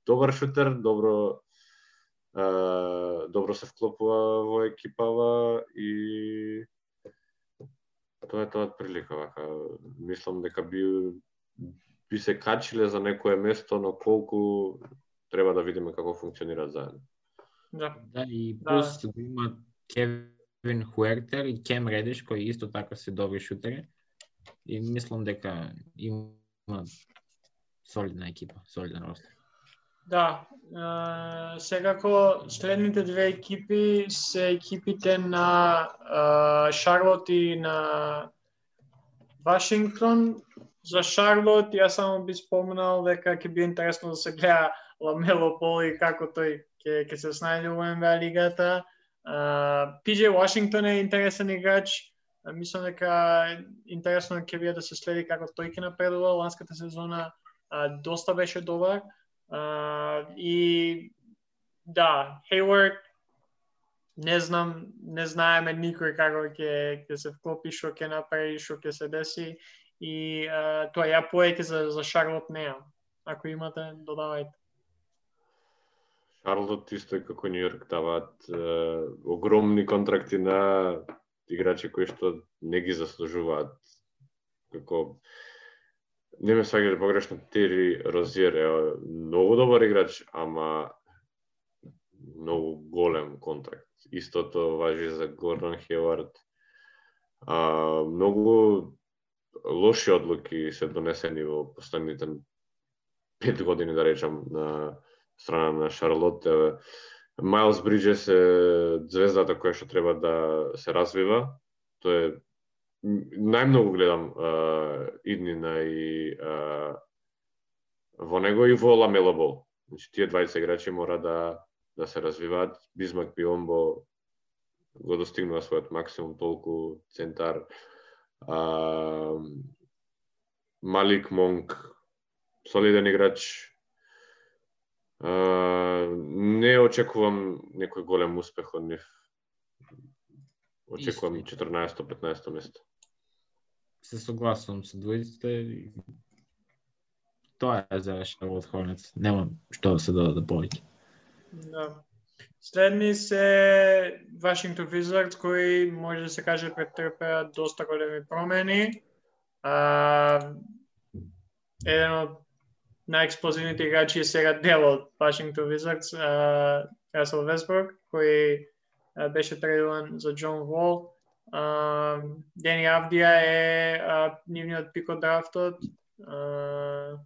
[SPEAKER 2] добар шутер, добро добро се вклопува во екипава и тоа е тоа прилика вака. Мислам дека би би се качиле за некое место, но колку треба да видиме како функционираат заедно.
[SPEAKER 1] Да.
[SPEAKER 3] Да, и
[SPEAKER 1] Да.
[SPEAKER 3] плюс да. има Кевин Хуертер и Кем Редиш, кои исто така се добри шутери. И мислам дека има солидна екипа, солиден ростер.
[SPEAKER 1] Да, е, секако следните две екипи се екипите на е, Шарлот и на Вашингтон. За Шарлот јас само би спомнал дека ќе би интересно да се гледа Ламело Пол и како тој ќе ќе се снајде во НБА лигата. Пиджей Вашингтон е интересен играч. А, Мислам дека интересно ќе биде да се следи како тој ќе напредува. Ланската сезона а, доста беше добар. А, и да, Хейворд, не знам, не знаеме никој како ќе ќе се вклопи, што ќе направи, што ќе се деси и а, тоа ја поеќе за за Шарлот неа. Ако имате, додавајте.
[SPEAKER 2] Шарлот исто како Нью Йорк даваат е, огромни контракти на играчи кои што не ги заслужуваат. Како не ме сваѓате погрешно, Тери Розиер е многу добар играч, ама многу голем контракт. Истото важи за Гордон Хевард. А, многу лоши одлуки се донесени во последните пет години, да речам, на страна на Шарлот. Майлс Майлз Бриджес е звездата која што треба да се развива. Тоа е најмногу гледам а, иднина и а, во него и во Ламело Бол. Значи тие двајца играчи мора да да се развиваат. Бизмак Биомбо го достигнува својот максимум толку центар. А, Малик Монк солиден играч. А, не очекувам некој голем успех од нив. Очекувам
[SPEAKER 3] Исто.
[SPEAKER 2] 14-15 место.
[SPEAKER 3] Се согласувам со двојците. Тоа е за Шарлот Хорнец. немам што да се додаде повеќе.
[SPEAKER 1] Да. Следни се Вашингтон Визард кои може да се каже претрпеа доста големи промени. А, еден од најексплозивните играчи е сега дел од Вашингтон Визард Расел Весбрук, кој а, беше трейдуван за Џон Вол. Дени Авдија е а, нивниот пик од драфтот. А,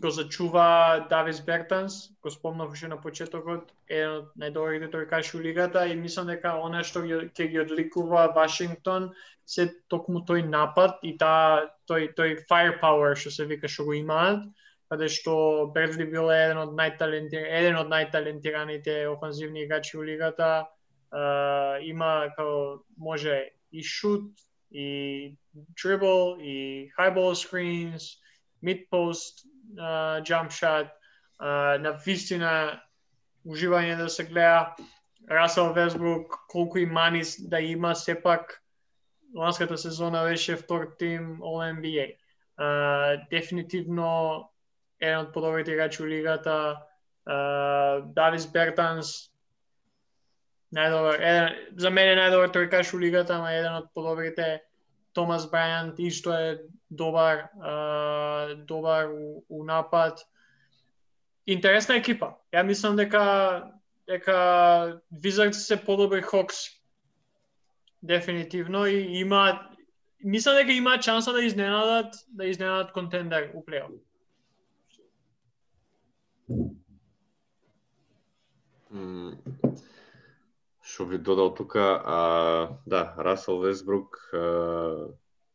[SPEAKER 1] го зачува Давис Бертанс, го спомнав уште на почетокот, еден од најдобрите тројкаши у лигата и мислам дека она што ќе ги одликува Вашингтон се токму тој напад и та, тој тој firepower што се вика што го имаат, каде што Бредли бил еден од најталентираните, еден од најталентираните офанзивни играчи у лигата, има како може и шут и dribble и high ball screens, mid post uh, jump shot, uh, на вистина уживање да се гледа Расел Весбрук колку и манис да има сепак ланската сезона беше втор тим All NBA. Uh, дефинитивно еден од подобрите играчи у лигата. Uh, Давис Бертанс најдобар, еден, за мене најдобар тројкаш у лигата, ама еден од подобрите Томас Брајант исто е добар, а, добар у, у напад. Интересна екипа. Ја мислам дека дека Wizards се подобри Хокс. Дефинитивно и има мислам дека има шанса да изненадат да изненадат контендер у плейоф.
[SPEAKER 2] Што би додал тука, а, да, Расел Весбрук а,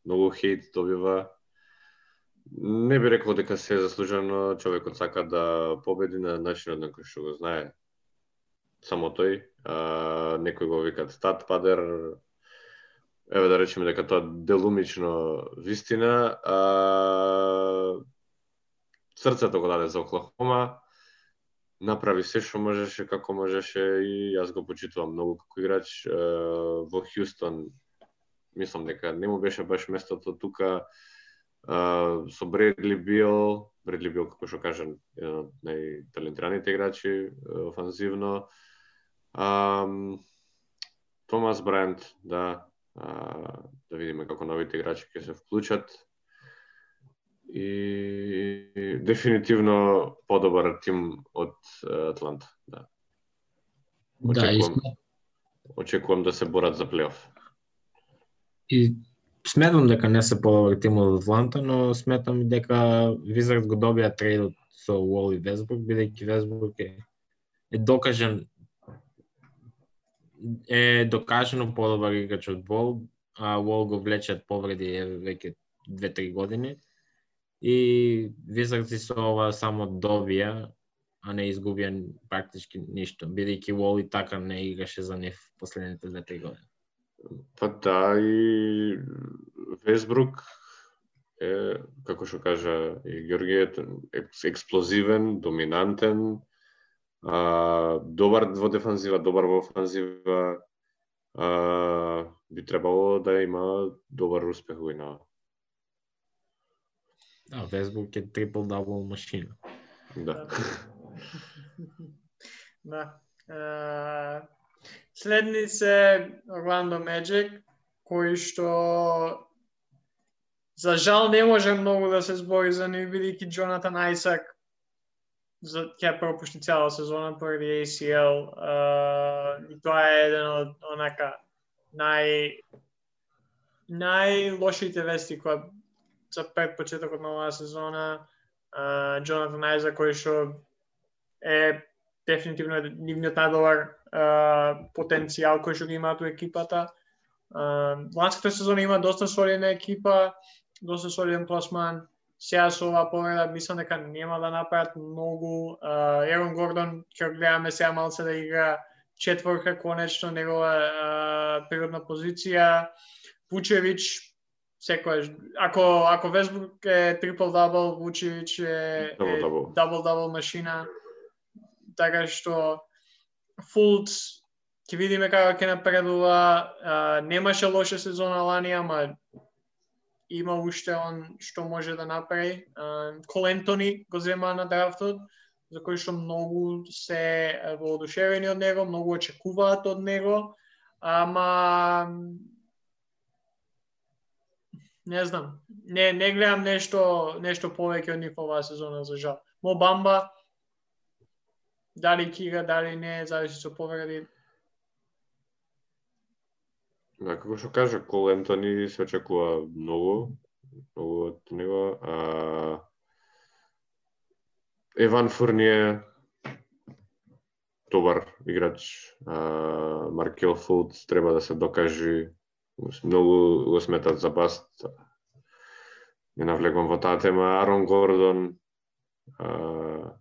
[SPEAKER 2] многу хейт добива. Не би рекол дека се заслужено, човекот сака да победи на начинот на кој што го знае само тој. А, некој го викат стат падер, еве да речеме дека тоа делумично вистина, а, срцето го даде за Оклахома, направи се што можеше, како можеше и јас го почитувам многу како играч во Хјустон. Мислам дека не му беше баш местото тука со Бредли Бил, Бредли Бил како што кажам, еден од најталентираните играчи офанзивно. Томас Брайант, да, да видиме како новите играчи ќе се вклучат и дефинитивно подобар тим од Атланта, да. Очекувам, да, очекувам да се борат за плейоф.
[SPEAKER 3] И сметам дека не се подобар тим од Атланта, но сметам дека Визард го добија трейдот со Уол и Весбрук, бидејќи Весбрук е, е докажен е докажено подобар играч од Вол, а Уол го влечат повреди веќе 2-3 години и Визардси со ова само добија, а не изгубија практички ништо, бидејќи Уол и така не играше за нив последните две-три години.
[SPEAKER 2] Па да, и Весбрук е, како што кажа и Георгијет, експлозивен, доминантен, а, добар во дефанзива, добар во офанзива, а, би требало да има добар успех во инава.
[SPEAKER 3] Да, Весбук е трипл дабл машина.
[SPEAKER 2] Да.
[SPEAKER 1] да. Uh, следни се Орландо Меджик, кои што за жал не може многу да се збори за нив, бидејќи Джонатан Айсак за ќе пропушти цела сезона поради ACL uh, и тоа е еден од онака нај најлошите вести која за пред почетокот на оваа сезона, Джонатан Айза кој што е дефинитивно нивниот најдобар потенцијал кој што ги имаат у екипата. ланската сезона има доста солидна екипа, доста солиден пласман. Сега со оваа повреда мислам дека нема да направат многу. Ерон Гордон ќе гледаме сега малце да игра четворка конечно негова природна позиција. Пучевич секојаш ако ако Весбрук е трипл дабл, Вучевич е дабл дабл машина. Така што Фулт ќе видиме како ќе напредува. А, немаше лоша сезона лани, ама има уште он што може да направи. Колентони го зема на драфтот, за кој што многу се воодушевени од него, многу очекуваат од него, ама не знам. Не не гледам нешто нешто повеќе од нив оваа сезона за жал. Мо Бамба дали кига, дали не, зависи со повреди.
[SPEAKER 2] Да, како што кажа, Кол Ентони се очекува многу, многу од него. А... Еван Фурние добар играч. А, Маркел Фулт треба да се докажи многу го сметат за баст. Не навлегувам во таа тема. Арон Гордон а,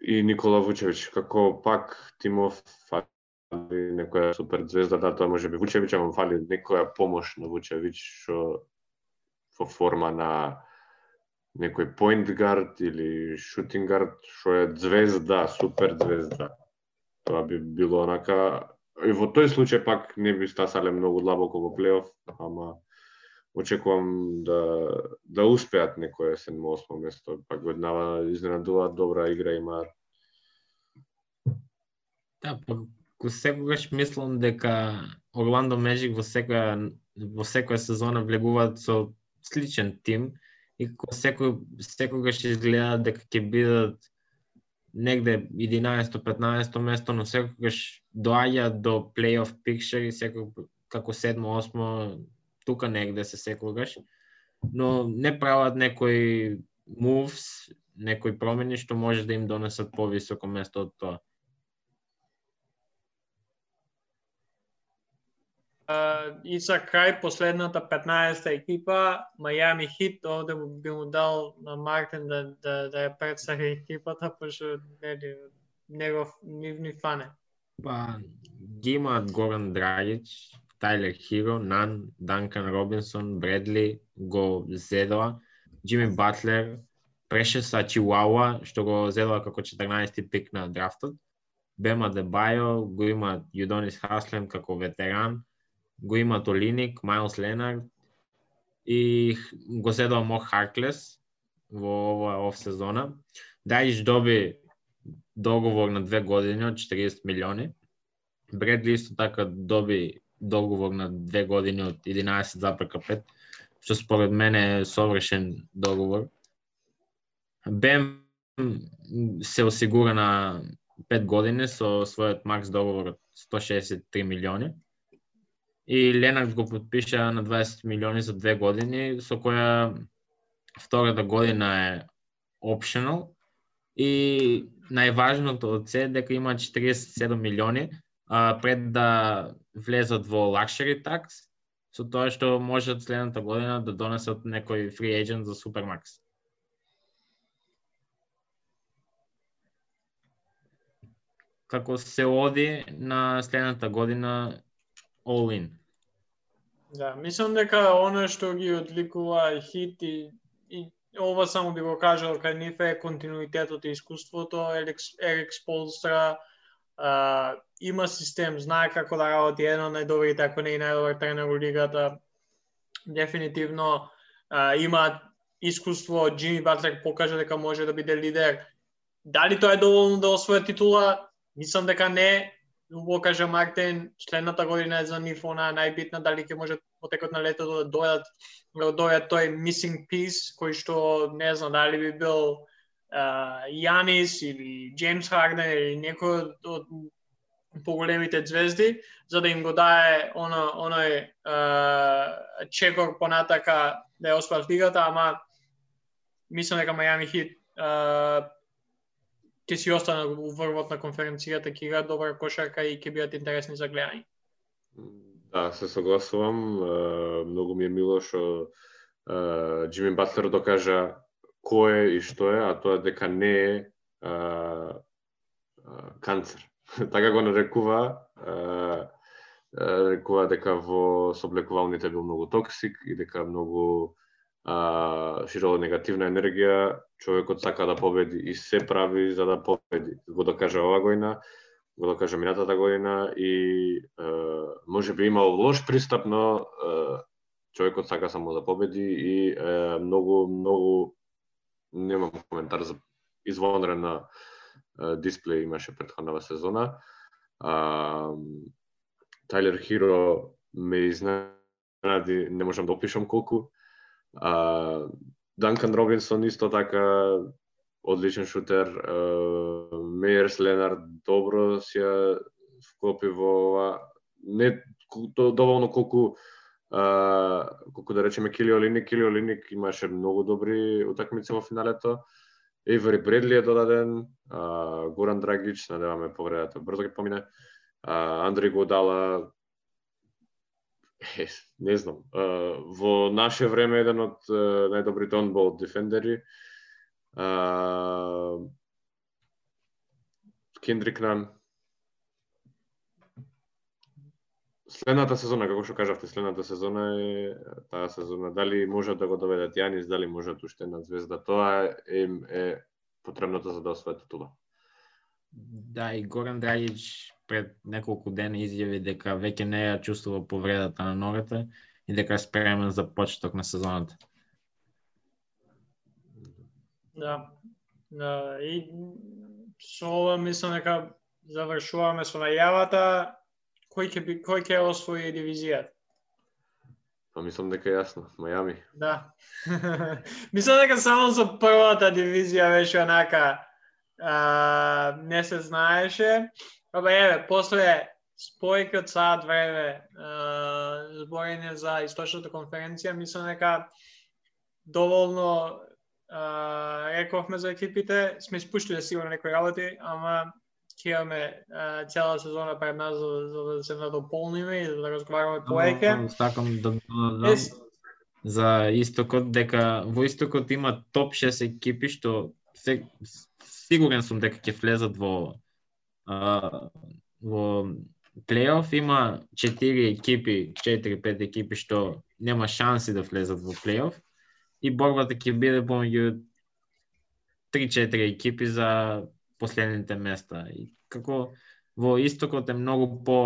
[SPEAKER 2] и Никола Вучевич, како пак Тимов фали некоја супер звезда, да, тоа може би Вучевич, ама фали некоја помош на Вучевич, што во форма на некој point guard или shooting guard, што е звезда, супер звезда. Тоа би било онака во тој случај пак не би стасале многу длабоко во плейоф, ама очекувам да да успеат некое 7-8 место, пак веднава изненадуваат добра игра имаат.
[SPEAKER 3] Да, пак секогаш мислам дека Орландо Меджик во секоја во секоја сезона влегуваат со сличен тим и секој секогаш изгледа дека ќе бидат негде 11-15 место, но секогаш доаѓа до плейоф пикчер и секогаш како 7-8 тука негде се секогаш, но не прават некои moves, некои промени што може да им донесат повисоко место од тоа.
[SPEAKER 1] И за крај последната 15-та екипа, Мајами Хит, овде би му дал на Мартин да, да, да ја представи екипата, пошто нели, негов нивни фане.
[SPEAKER 3] Па, ги имаат Горан Драгич, Тайлер Хиро, Нан, Данкан Робинсон, Бредли, го зедоа, Джими Батлер, Прешеса Чиуауа, што го зедоа како 14 пик на драфтот, Бема Дебајо, го има Јудонис Хаслем како ветеран, го има Толиник, Майлс Ленард и го седува Мо Харклес во оваа оф сезона. Дајиш доби договор на две години од 40 милиони. Бредли исто така доби договор на две години од 11,5, што според мене е совршен договор. Бем се осигура на 5 години со својот макс договор од 163 милиони. И Ленакс го подпиша на 20 милиони за две години, со која втората година е optional и најважното од се дека има 47 милиони а, пред да влезат во лакшери такс, со тоа што можат следната година да донесат некој фри agent за Супермакс. Како се оди на следната година all in.
[SPEAKER 1] Да, мислам дека оно што ги одликува хит и, и ова само би го кажал кај нив е континуитетот и искуството, Ерик Сполстра, а, има систем, знае како да работи едно најдобрите, ако не и најдобар тренер во лигата. Дефинитивно а, има искуство, Джими Батлер покажа дека може да биде лидер. Дали тоа е доволно да освои титула? Мислам дека не, убаво кажа Мартин, следната година е за нив она најбитна, дали ќе може во текот на летото да дојдат, да дојдат тој missing piece, кој што не знам дали би бил uh, Јанис или Джеймс Харден или некој од поголемите звезди, за да им го дае оно, оној uh, чекор понатака да ја освојат лигата, ама мислам дека Мајами Хит uh, ќе си остана во врвот на конференцијата, ќе играат добра кошарка и ќе бидат интересни за гледање.
[SPEAKER 2] Да, се согласувам. Многу ми е мило што Джими Батлер докажа кој е и што е, а тоа дека не е канцер. така го нарекува. Рекува дека во соблекувалните бил многу токсик и дека многу а, широко негативна енергија, човекот сака да победи и се прави за да победи. Го докажа да ова година, го докажа да минатата година и е, може би имал лош пристап, но е, човекот сака само да победи и е, многу, многу немам коментар за извонрен на дисплеј имаше претходната сезона. А, Тайлер Хиро ме изненади, не можам да опишам колку, А, Данкан Робинсон исто така одличен шутер. Мейерс Ленард добро си ја вклопи во ова. Не доволно колку а, колку да речеме Кили Олиник. Кили Олиник имаше многу добри утакмици во финалето. Ейвери Бредли е додаден, а, Горан Драгич, надеваме повредата брзо ги помине. А, Андри Годала е, не знам, во наше време еден од најдобрите онбол дефендери. Кендрик Нан. Следната сезона, како што кажавте, следната сезона е таа сезона. Дали може да го доведат Јанис, дали можат уште една звезда, тоа е, е потребното за да освои титула.
[SPEAKER 3] Да, и Горан Драгич пред неколку дена изјави дека веќе не ја чувствува повредата на ногата и дека е спремен за почеток на сезоната.
[SPEAKER 1] Да. Да, и со ова мислам дека завршуваме со најавата кој ќе би кој ќе освои дивизијата.
[SPEAKER 2] Па мислам дека е јасно, Мајами.
[SPEAKER 1] Да. мислам дека само за првата дивизија беше онака а, не се знаеше. Абе, еве, после спојки од саат време зборење за источната конференција, мислам дека доволно а, рековме за екипите, сме испуштиле сигурно некои работи, ама ќе имаме цела сезона пред нас за, за да се надополниме и да разговараме поеќе.
[SPEAKER 3] Ама, Сакам да
[SPEAKER 1] Ес,
[SPEAKER 3] за истокот дека во истокот има топ 6 екипи што се, сигурен сум дека ќе влезат во а, во плейоф има 4 екипи, 4-5 екипи што нема шанси да влезат во плейоф и борбата ќе биде помеѓу 3-4 екипи за последните места. И како во истокот е многу по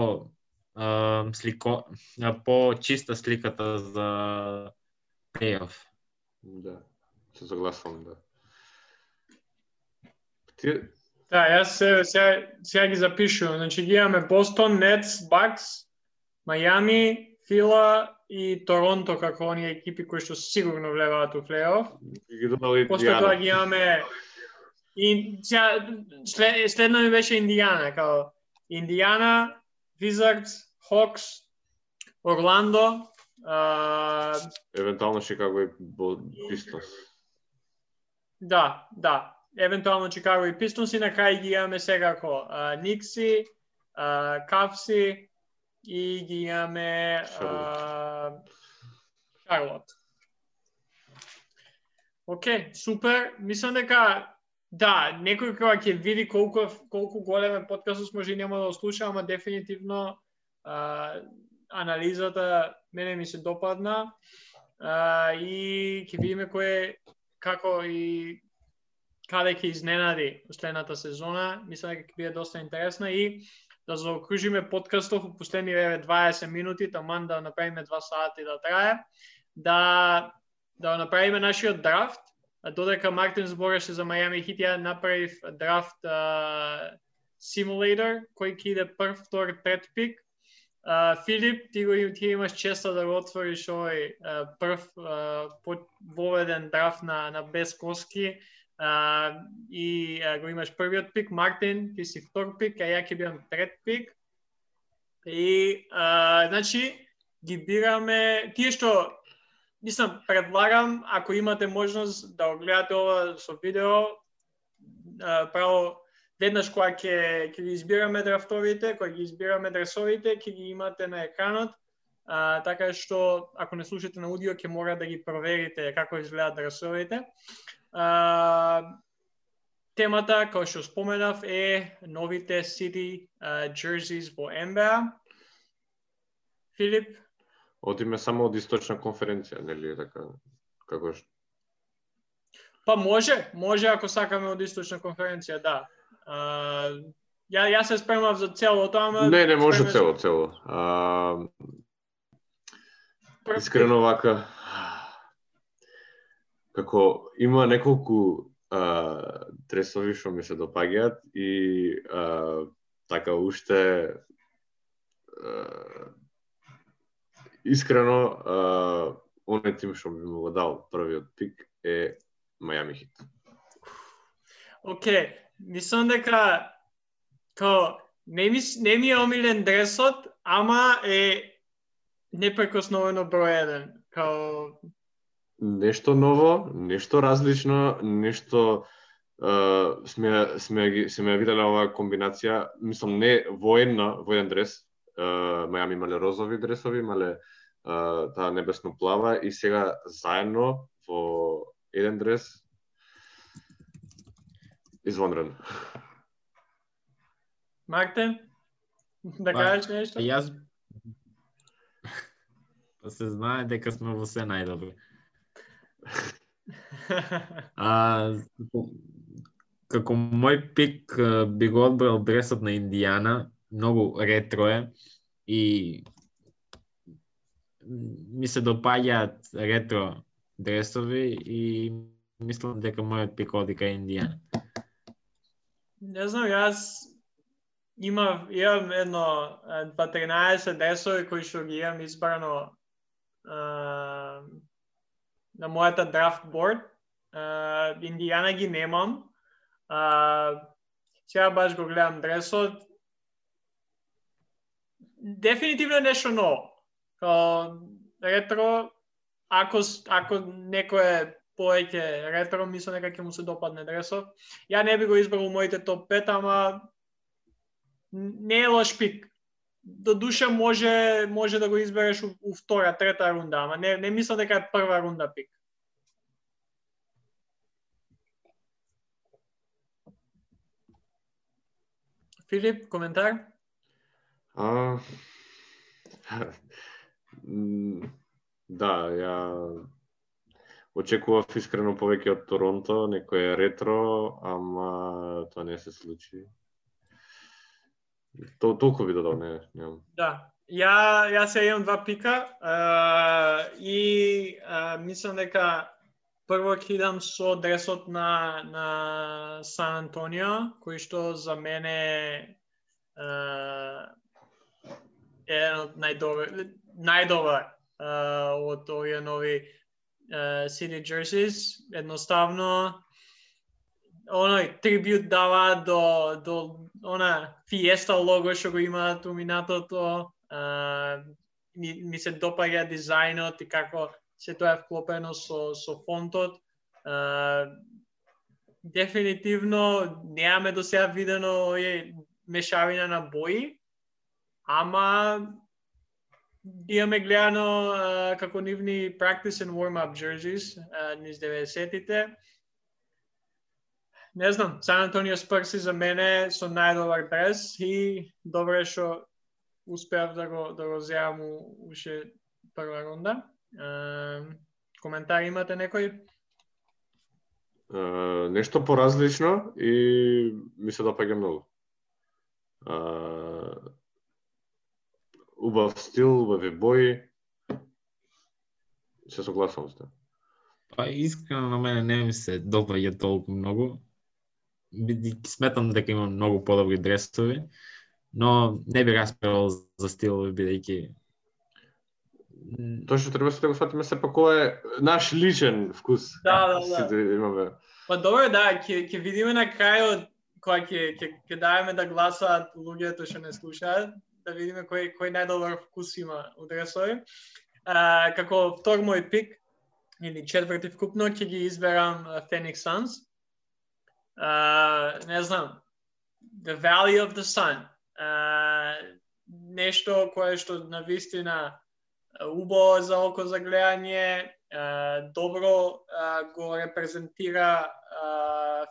[SPEAKER 3] а, слико, а, по чиста сликата за плейоф.
[SPEAKER 2] Да, се согласувам, да. Ти,
[SPEAKER 1] Да, јас се, сега, сега ги запишувам. Значи ги имаме Бостон, Нетс, Бакс, Мајами, Фила и Торонто како оние екипи кои што сигурно влеваат у плейоф.
[SPEAKER 2] ги додали
[SPEAKER 1] После тоа ги имаме и сега след, следно ми беше Индијана, као Индијана, Wizards, Hawks, Орландо, а,
[SPEAKER 2] Евентуално Шикаго и Пистонс.
[SPEAKER 1] да, да, евентуално Чикаго и Пистонс и на крај ги имаме сега ко а, Никси, а, Кавси и ги имаме Шарлот. Океј, супер. Мислам дека да, некој кога ќе види колку колку голем е подкастот може и нема да го слуша, ама дефинитивно а, анализата мене ми се допадна а, и ќе видиме кој е како и каде ќе изненади последната сезона. Мислам дека ќе биде доста интересна и да заокружиме подкастов во последни еве 20 минути, таман да направиме 2 сати да трае, да да направиме нашиот драфт, додека Мартин збореше за Мајами Хит, ја направив драфт а, Simulator, кој ќе иде прв, втор, трет пик. А, Филип, ти го ти имаш честа да го отвориш овој прв а, воведен драфт на, на без коски а, и а, го имаш првиот пик. Мартин, ти си втор пик, а ја ќе бидам трет пик. И, а, значи, ги бираме, тие што Мислам, предлагам, ако имате можност да го гледате ова со видео, а, право веднаш кога ќе ќе ги избираме драфтовите, кога ги избираме дресовите, ќе ги имате на екранот. А, така што ако не слушате на аудио, ќе мора да ги проверите како изгледаат дресовите. А, темата, како што споменав, е новите City jerseys во NBA. Филип,
[SPEAKER 2] Одиме само од источна конференција, нели така како што
[SPEAKER 1] Па може, може ако сакаме од источна конференција, да. А, ја ја се спремав за целото, ама
[SPEAKER 2] Не, не може цело, цело. А, искрено вака како има неколку а, дресови што ми се допаѓаат и а, така уште а, искрено а, оној тим што би му го дал првиот пик е Мајами Хит.
[SPEAKER 1] Океј, мислам дека као не ми, не ми е омилен дресот, ама е непрекосновено број еден. Као
[SPEAKER 2] Нешто ново, нешто различно, нешто Uh, сме, сме, сме ја виделе оваа комбинација, мислам не во една, во еден дрес, uh, Мајами имале розови дресови, имале uh, таа небесно плава и сега заедно во еден дрес извонредно.
[SPEAKER 1] Мартин, да кажеш нешто?
[SPEAKER 3] Јас Па се знае дека сме во се најдобри. А, како- мој пик би го одбрал дресот на Индијана, многу ретро е и ми се допаѓаат ретро дресови и мислам дека мојот пик оди кај Индијана.
[SPEAKER 1] Не знам, јас имав, имам едно е, 2-13 дресови кои што ги имам избрано на мојата драфт борд. А, Индијана ги немам. А, сега баш го гледам дресот. Дефинитивно нешто ново. Као ретро, ако, ако некој е повеќе ретро, мислам дека ќе му се допадне дресот. Ја не би го избрал моите топ 5, ама не е лош пик. До душа може може да го избереш у, у втора, трета рунда, ама не не мислам дека е прва рунда пик. Филип, коментар?
[SPEAKER 2] А, да, ја очекував искрено повеќе од Торонто, некој е ретро, ама тоа не се случи. То, толку ви додал, не, немам.
[SPEAKER 1] Да. Ја ја се имам два пика а, и а, мислам дека прво ќе идам со дресот на на Сан Антонио, кој што за мене а, е еден од најдобар најдобар а, од овие нови а, City Jerseys. Едноставно оној трибют дава до до она фиеста лого што го имаат у минатото. А, ми, ми се допаѓа дизајнот и како се тоа е вклопено со со фонтот. А, дефинитивно немаме до сега видено е мешавина на бои, ама имаме гледано а, како нивни practice and warm-up jerseys низ 90-тите. Не знам, Сан Антонио Спрси за мене со најдобар дрес и добре што успеав да го да го земам уште прва рунда. А, коментар имате некој?
[SPEAKER 2] Uh, нешто поразлично и ми се допаѓа многу. Uh, убав стил, убави бои. Се согласувам с
[SPEAKER 3] Па искрено на мене не ми се допаѓа толку многу. Бидејќи сметам дека има многу подобри дресови, но не би расправил за стил бидејќи
[SPEAKER 2] Тоа што треба се да го сватиме сепак ова е наш личен вкус.
[SPEAKER 1] Да, да, да.
[SPEAKER 2] Сите имаме.
[SPEAKER 1] Па добро, да, ќе ќе видиме на крајот кога ќе ќе ќе даваме да гласаат луѓето што не слушаат, да видиме кој кој најдобар вкус има у дресови. А, како втор мој пик или четврти вкупно ќе ги изберам Phoenix Suns. Не знам. The Valley of the Sun. uh, нешто кое што на вистина убаво за око за гледање, добро го репрезентира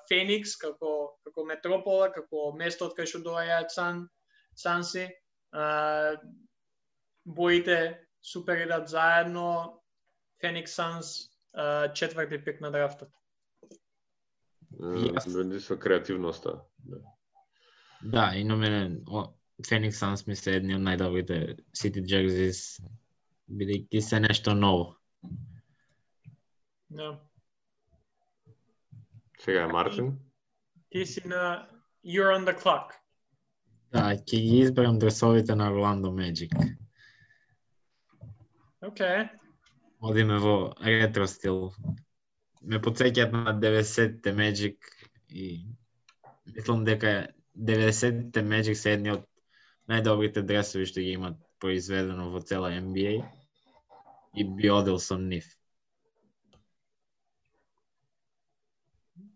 [SPEAKER 1] Феникс како како метропола, како место од кај што доаѓаат Сан Санси. Боите супер идат заедно. Феникс Санс четврти пик на драфтот.
[SPEAKER 2] Yes. со креативноста. Да.
[SPEAKER 3] Да, и на мене Феникс Санс ми се едни од најдобрите City Jerseys бидејќи се нешто ново.
[SPEAKER 1] Да.
[SPEAKER 2] Сега е Мартин.
[SPEAKER 1] Ти си на You're on the clock.
[SPEAKER 3] Да, ќе ги изберам дресовите на Orlando Magic.
[SPEAKER 1] Okay.
[SPEAKER 3] Одиме во ретро стил. Ме подсеќаат на 90-те Magic и мислам дека 90-те Magic се едни од најдобрите дресови што ги имат произведено во цела NBA и би одел со нив.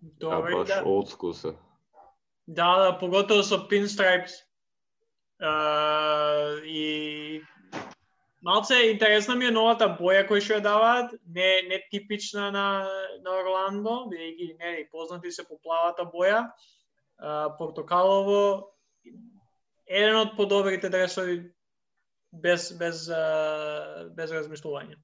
[SPEAKER 1] Добре,
[SPEAKER 2] баш
[SPEAKER 1] да.
[SPEAKER 2] old school се.
[SPEAKER 1] Да, да, поготово со pinstripes. Uh, и малце интересна ми е новата боја која што ја даваат, не не типична на на Орландо, бидејќи нели познати се по плавата боја. Uh, портокалово еден од подобрите дресови без без uh, без размислување.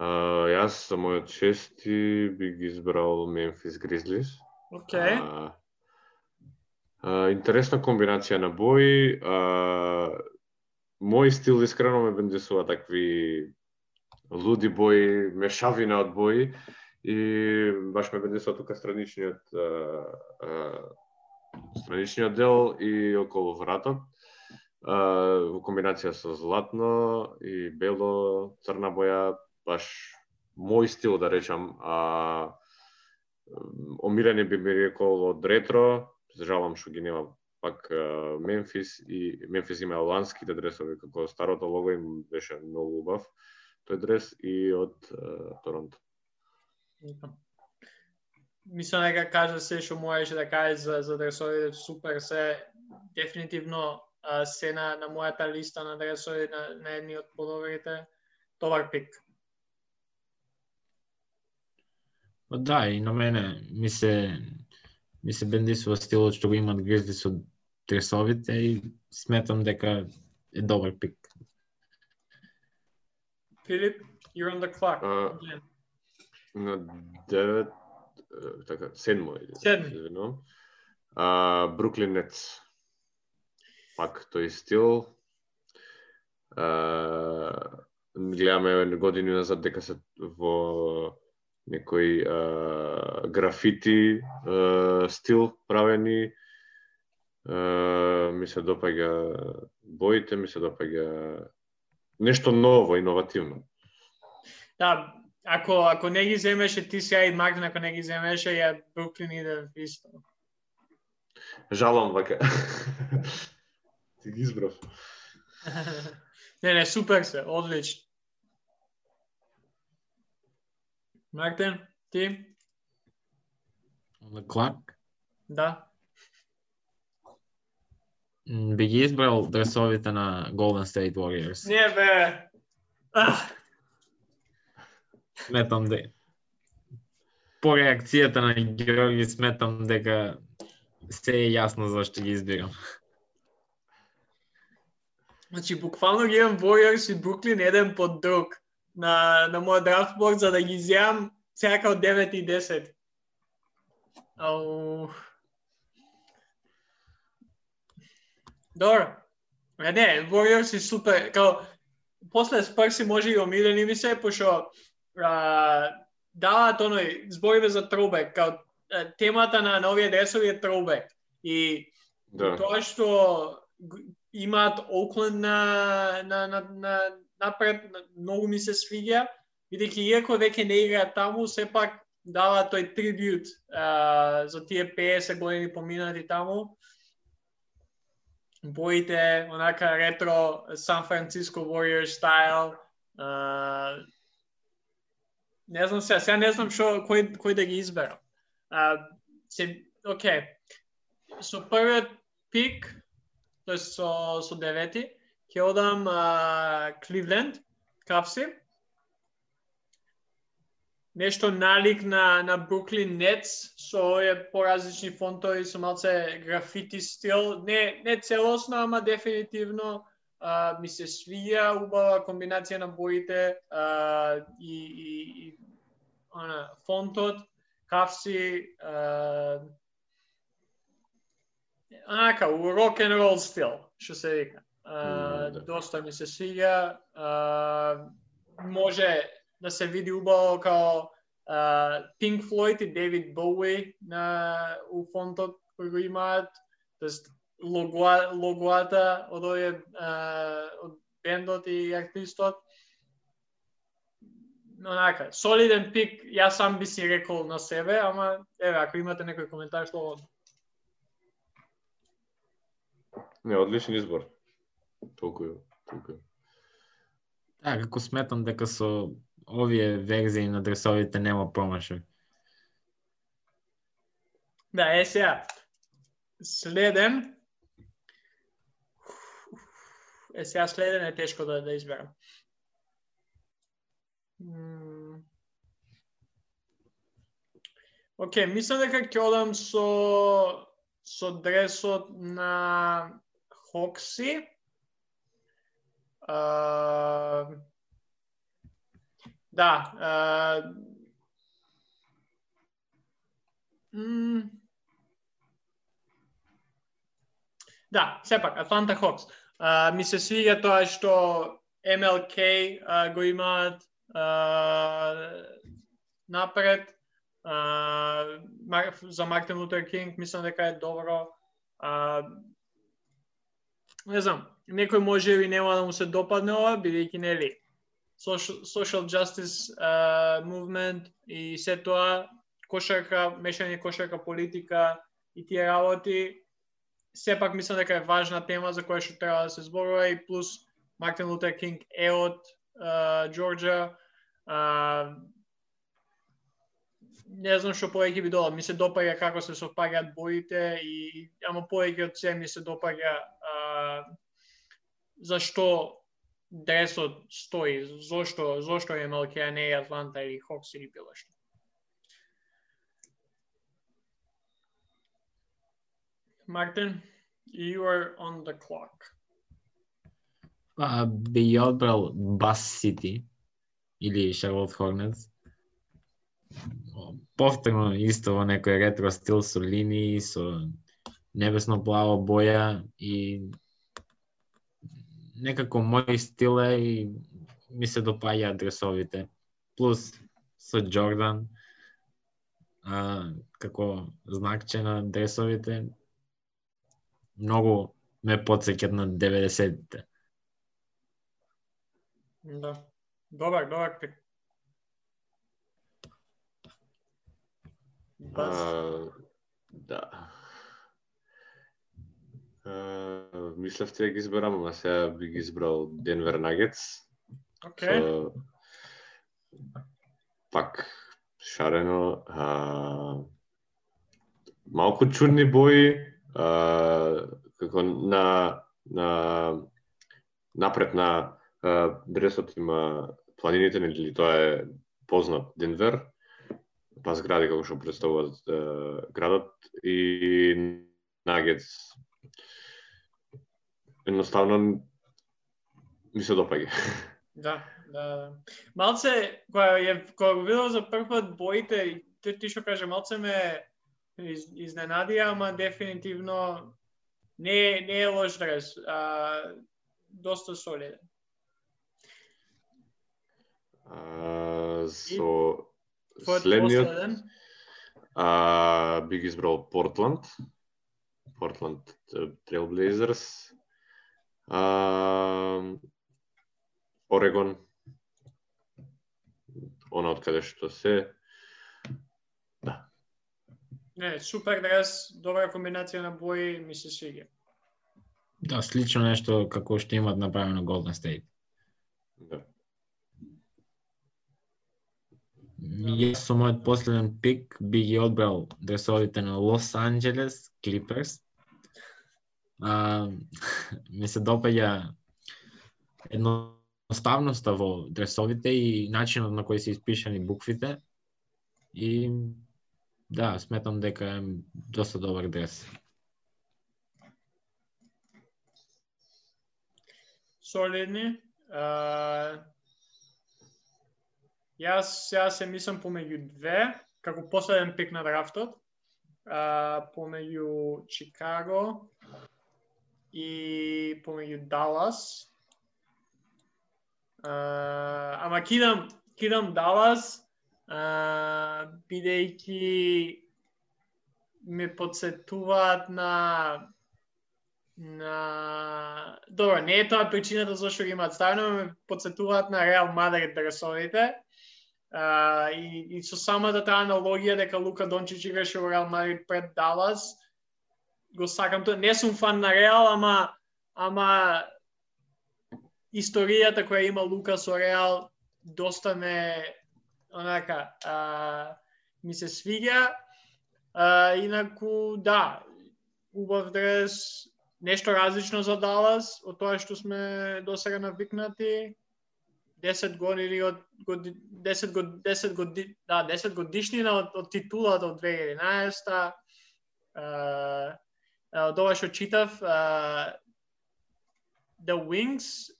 [SPEAKER 2] Uh, јас за мојот шести би ги избрал Memphis Grizzlies.
[SPEAKER 1] Океј.
[SPEAKER 2] А, а, интересна комбинација на бои. А, мој стил искрено ме бендесува такви луди бои, мешавина од бои и баш ме бендесува тука страничниот а, а, страничниот дел и околу вратот. А, во комбинација со златно и бело, црна боја, баш мој стил да речам, а омилени би ми рекол од ретро, жалам што ги нема пак Мемфис и Мемфис има ланските дресови како старото лого им беше многу убав тој дрес и од uh, Торонто.
[SPEAKER 1] мислам дека кажа се што можеше да каже за, за дресовите супер се дефинитивно а, се на, на мојата листа на дресови на, на едни од подобрите добар пик.
[SPEAKER 3] Па да, и на мене ми се ми се бендисува стилот што го имат гризли со дресовите и сметам дека е добар пик.
[SPEAKER 1] Филип, you're on the clock.
[SPEAKER 2] А, на 9 така седмо е.
[SPEAKER 1] Седми.
[SPEAKER 2] Извинувам. А Бруклин Нетс. Пак тој стил. А, гледаме години назад дека се во некој а, графити а, стил правени. А, ми се допаѓа боите, ми се допаѓа нешто ново, иновативно.
[SPEAKER 1] Да, ако ако не ги земеше ти сега и Мартин, ако не ги земеше, ја Бруклин иде исто.
[SPEAKER 2] Жалам вака. Ти ги избрав.
[SPEAKER 1] не, не, супер се, одлично. Мартин, ти?
[SPEAKER 3] Clock.
[SPEAKER 1] Да.
[SPEAKER 3] Би ги избрал дресовите на Golden State Warriors.
[SPEAKER 1] Не, бе.
[SPEAKER 3] Сметам дека по реакцијата на Георги сметам дека се е јасно зашто ги избирам.
[SPEAKER 1] Значи, буквално ги имам Warriors и Бруклин еден под друг на, на мојот драфт борд, за да ги земам сяка од 9 и 10. Ау. Добро. Е, не, Warriors и супер. Као, после Спарси може и омилени ми се, пошо а, даваат оној збориве за троубек, као темата на, овие дресови е троубек. И
[SPEAKER 2] Да.
[SPEAKER 1] тоа што имаат Окленд на, на, на, на напред, многу ми се свиѓа, бидејќи иако веќе не играат таму, сепак дава тој трибют а, за тие 50 години поминати таму. Боите, онака ретро Сан Франциско Warrior стайл. А, не знам се сега не знам шо, кој, кој да ги изберам. А, се, окей. Со првиот пик, тоест со, со девети, ќе одам а, Кливленд, Капси. Нешто налик на, на Бруклин Нетс, со овие поразлични фонтови, со малце графити стил. Не, не целосно, ама дефинитивно а, ми се свија убава комбинација на боите а, и, и, и она, фонтот, кавси, а, онака, у рок н рол стил, што се вика. А,
[SPEAKER 2] да.
[SPEAKER 1] Доста ми се свиѓа. А, може да се види убаво као а, Pink Floyd и David Bowie на у фонтот кој го имаат, тоест логоа, логоата од овие од бендот и артистот. Онака, солиден пик, јас сам би си рекол на себе, ама еве, ако имате некој коментар, слободно.
[SPEAKER 2] Не, одличен избор. Толку е, толку е.
[SPEAKER 3] Да, како сметам дека со овие верзии на дресовите нема промашај.
[SPEAKER 1] Да, е сега. Следен. Е сега следен е тешко да, да изберам. Океј, мислам дека ќе одам со со дресот на Хокси. А, да, а, м, Да, сепак, Атланта Хокс. А, ми се свига тоа што MLK а, го имаат а, напред. А, Мар- за Мартин Лутер Кинг мислам дека е добро. А, не знам, некој може би нема да му се допадне ова, бидејќи нели social, social justice uh, movement и се тоа кошарка, мешање кошарка политика и тие работи сепак мислам дека е важна тема за која што треба да се зборува и плюс Мартин Лутер Кинг е од Џорџа. не знам што повеќе би додал. Ми се допаѓа како се совпаѓаат боите и ама повеќе од се ми се допаѓа зашто дресот стои, зошто зошто е Малки, а не Атланта или Хокс или било што. Мартин, you are on the clock.
[SPEAKER 3] Па, би ја одбрал Бас Сити или Шарлот Хорнец. Повторно исто во некој ретро стил со линии, со небесно-плава боја и некако мој стил е и ми се допаѓа дресовите. Плюс со Джордан, а, како знакче на дресовите, многу ме подсеќат на 90-те.
[SPEAKER 1] Да. Добар, добар пик. Бас.
[SPEAKER 2] А, да. А, мислев ти да ги изберам, ама сега би ги избрал Денвер Нагетс.
[SPEAKER 1] Окей.
[SPEAKER 2] Со... Пак шарено. А... Малку чудни бои. А... Како на на напред на дресот има планините, нели тоа е познат Денвер, па згради како што представуваат градот и Нагетс едноставно ми се допаѓа.
[SPEAKER 1] Да, да, да. Малце, кога ја кога го видел за прв пат боите, ти, ти што каже, малце ме из, изненадија, ама дефинитивно не, не е лош дрес, а, доста солиден.
[SPEAKER 2] А, со следниот а, би ги избрал Портланд. Портланд Trailblazers. А, Орегон. Она од каде што се. Да.
[SPEAKER 1] Не, супер дрес, добра комбинација на бои, ми се свиѓа.
[SPEAKER 3] Да, слично нешто како што имат направено Golden State.
[SPEAKER 2] да.
[SPEAKER 3] Јас со мојот последен пик би ги одбрал дресовите на Лос Анджелес Клиперс. А, ми се допаѓа едноставноста во дресовите и начинот на кој се испишани буквите. И да, сметам дека е доста добар дрес.
[SPEAKER 1] солидни. А, јас сега се мислам помеѓу две, како последен пик на драфтот, а, помеѓу Чикаго и помеѓу Далас. Uh, ама кидам, кидам Далас, uh, бидејќи ме подсетуваат на на Добро, не е тоа причината зашто ги имаат ставено, ме подсетуваат на Реал Мадрид дресовите. А, и, и со самата таа аналогија дека Лука Дончич играше во Реал Мадрид пред Далас, го сакам тоа. Не сум фан на Реал, ама ама историјата која има Лука со Реал доста ме онака а, ми се свиѓа. А, инаку да, убав дрес, нешто различно за Далас од тоа што сме досега навикнати. 10 години од год, 10 год, 10 годи, да, 10 годишнина од, од титулата од 2011 а, Uh, од ова што читав, uh, The Wings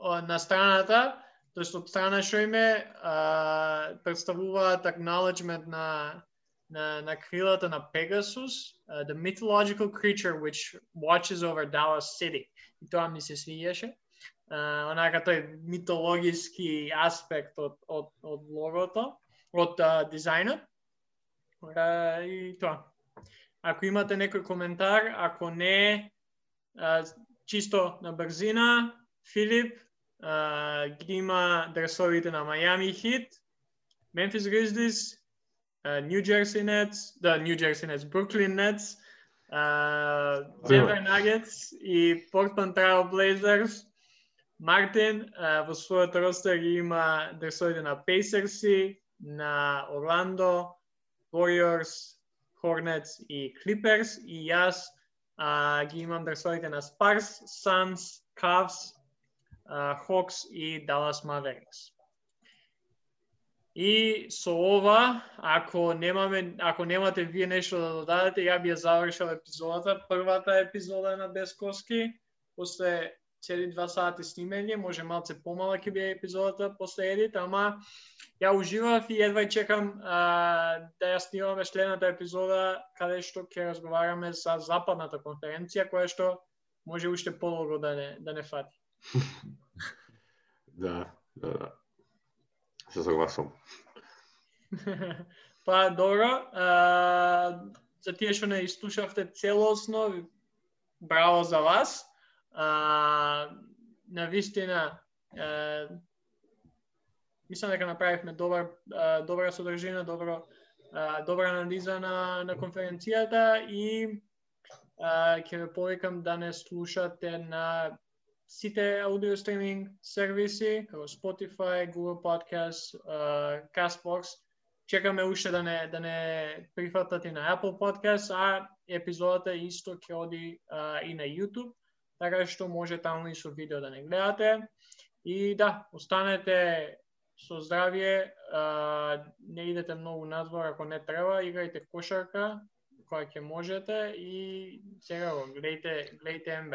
[SPEAKER 1] uh, на страната, тоест од страна што име, uh, представуваат acknowledgement на на, на крилата на Pegasus, uh, the mythological creature which watches over Dallas City. И тоа ми се свиѓаше. Uh, онака тој митологиски аспект од, од, од логото, од uh, дизајнот. Uh, и тоа. Ако имате некој коментар, ако не, uh, чисто на брзина, Филип uh, ги има дресовите на Heat, Memphis Grizzlies, uh, New Jersey Nets, да, New Jersey Nets, Brooklyn Nets, uh, Denver Nuggets и Portland Trail Blazers. Мартин uh, во својот ростер ги има дресовите на Pacers, на Орландо, Warriors, Hornets и Clippers и јас а, ги имам дресовите на Spurs, Suns, Cavs, а, Hawks и Dallas Mavericks. И со ова, ако немаме, ако немате вие нешто да додадете, ја би ја завршил епизодата, првата епизода на Бескоски, после цели два сати снимење, може малце помала ќе биде епизодата после едит, ама ја уживав и едва чекам а, да ја снимаме следната епизода каде што ќе разговараме за западната конференција која што може уште подолго да не да не фати.
[SPEAKER 2] Да, да, да. Се согласувам.
[SPEAKER 1] па добро, а, за тие што не изслушавте целосно, браво за вас а, на вистина а, мислам дека направивме добар добра содржина, добро добра анализа на на конференцијата и ќе ве повикам да не слушате на сите аудио стриминг сервиси, како Spotify, Google Podcast, uh, Castbox. Чекаме уште да не да не прифатат на Apple Podcast, а епизодата исто ќе оди uh, и на YouTube така што може таму и со видео да не гледате. И да, останете со здравје, а, не идете многу надвор ако не треба, играјте кошарка која ќе можете и сега го гледајте гледајте МБ.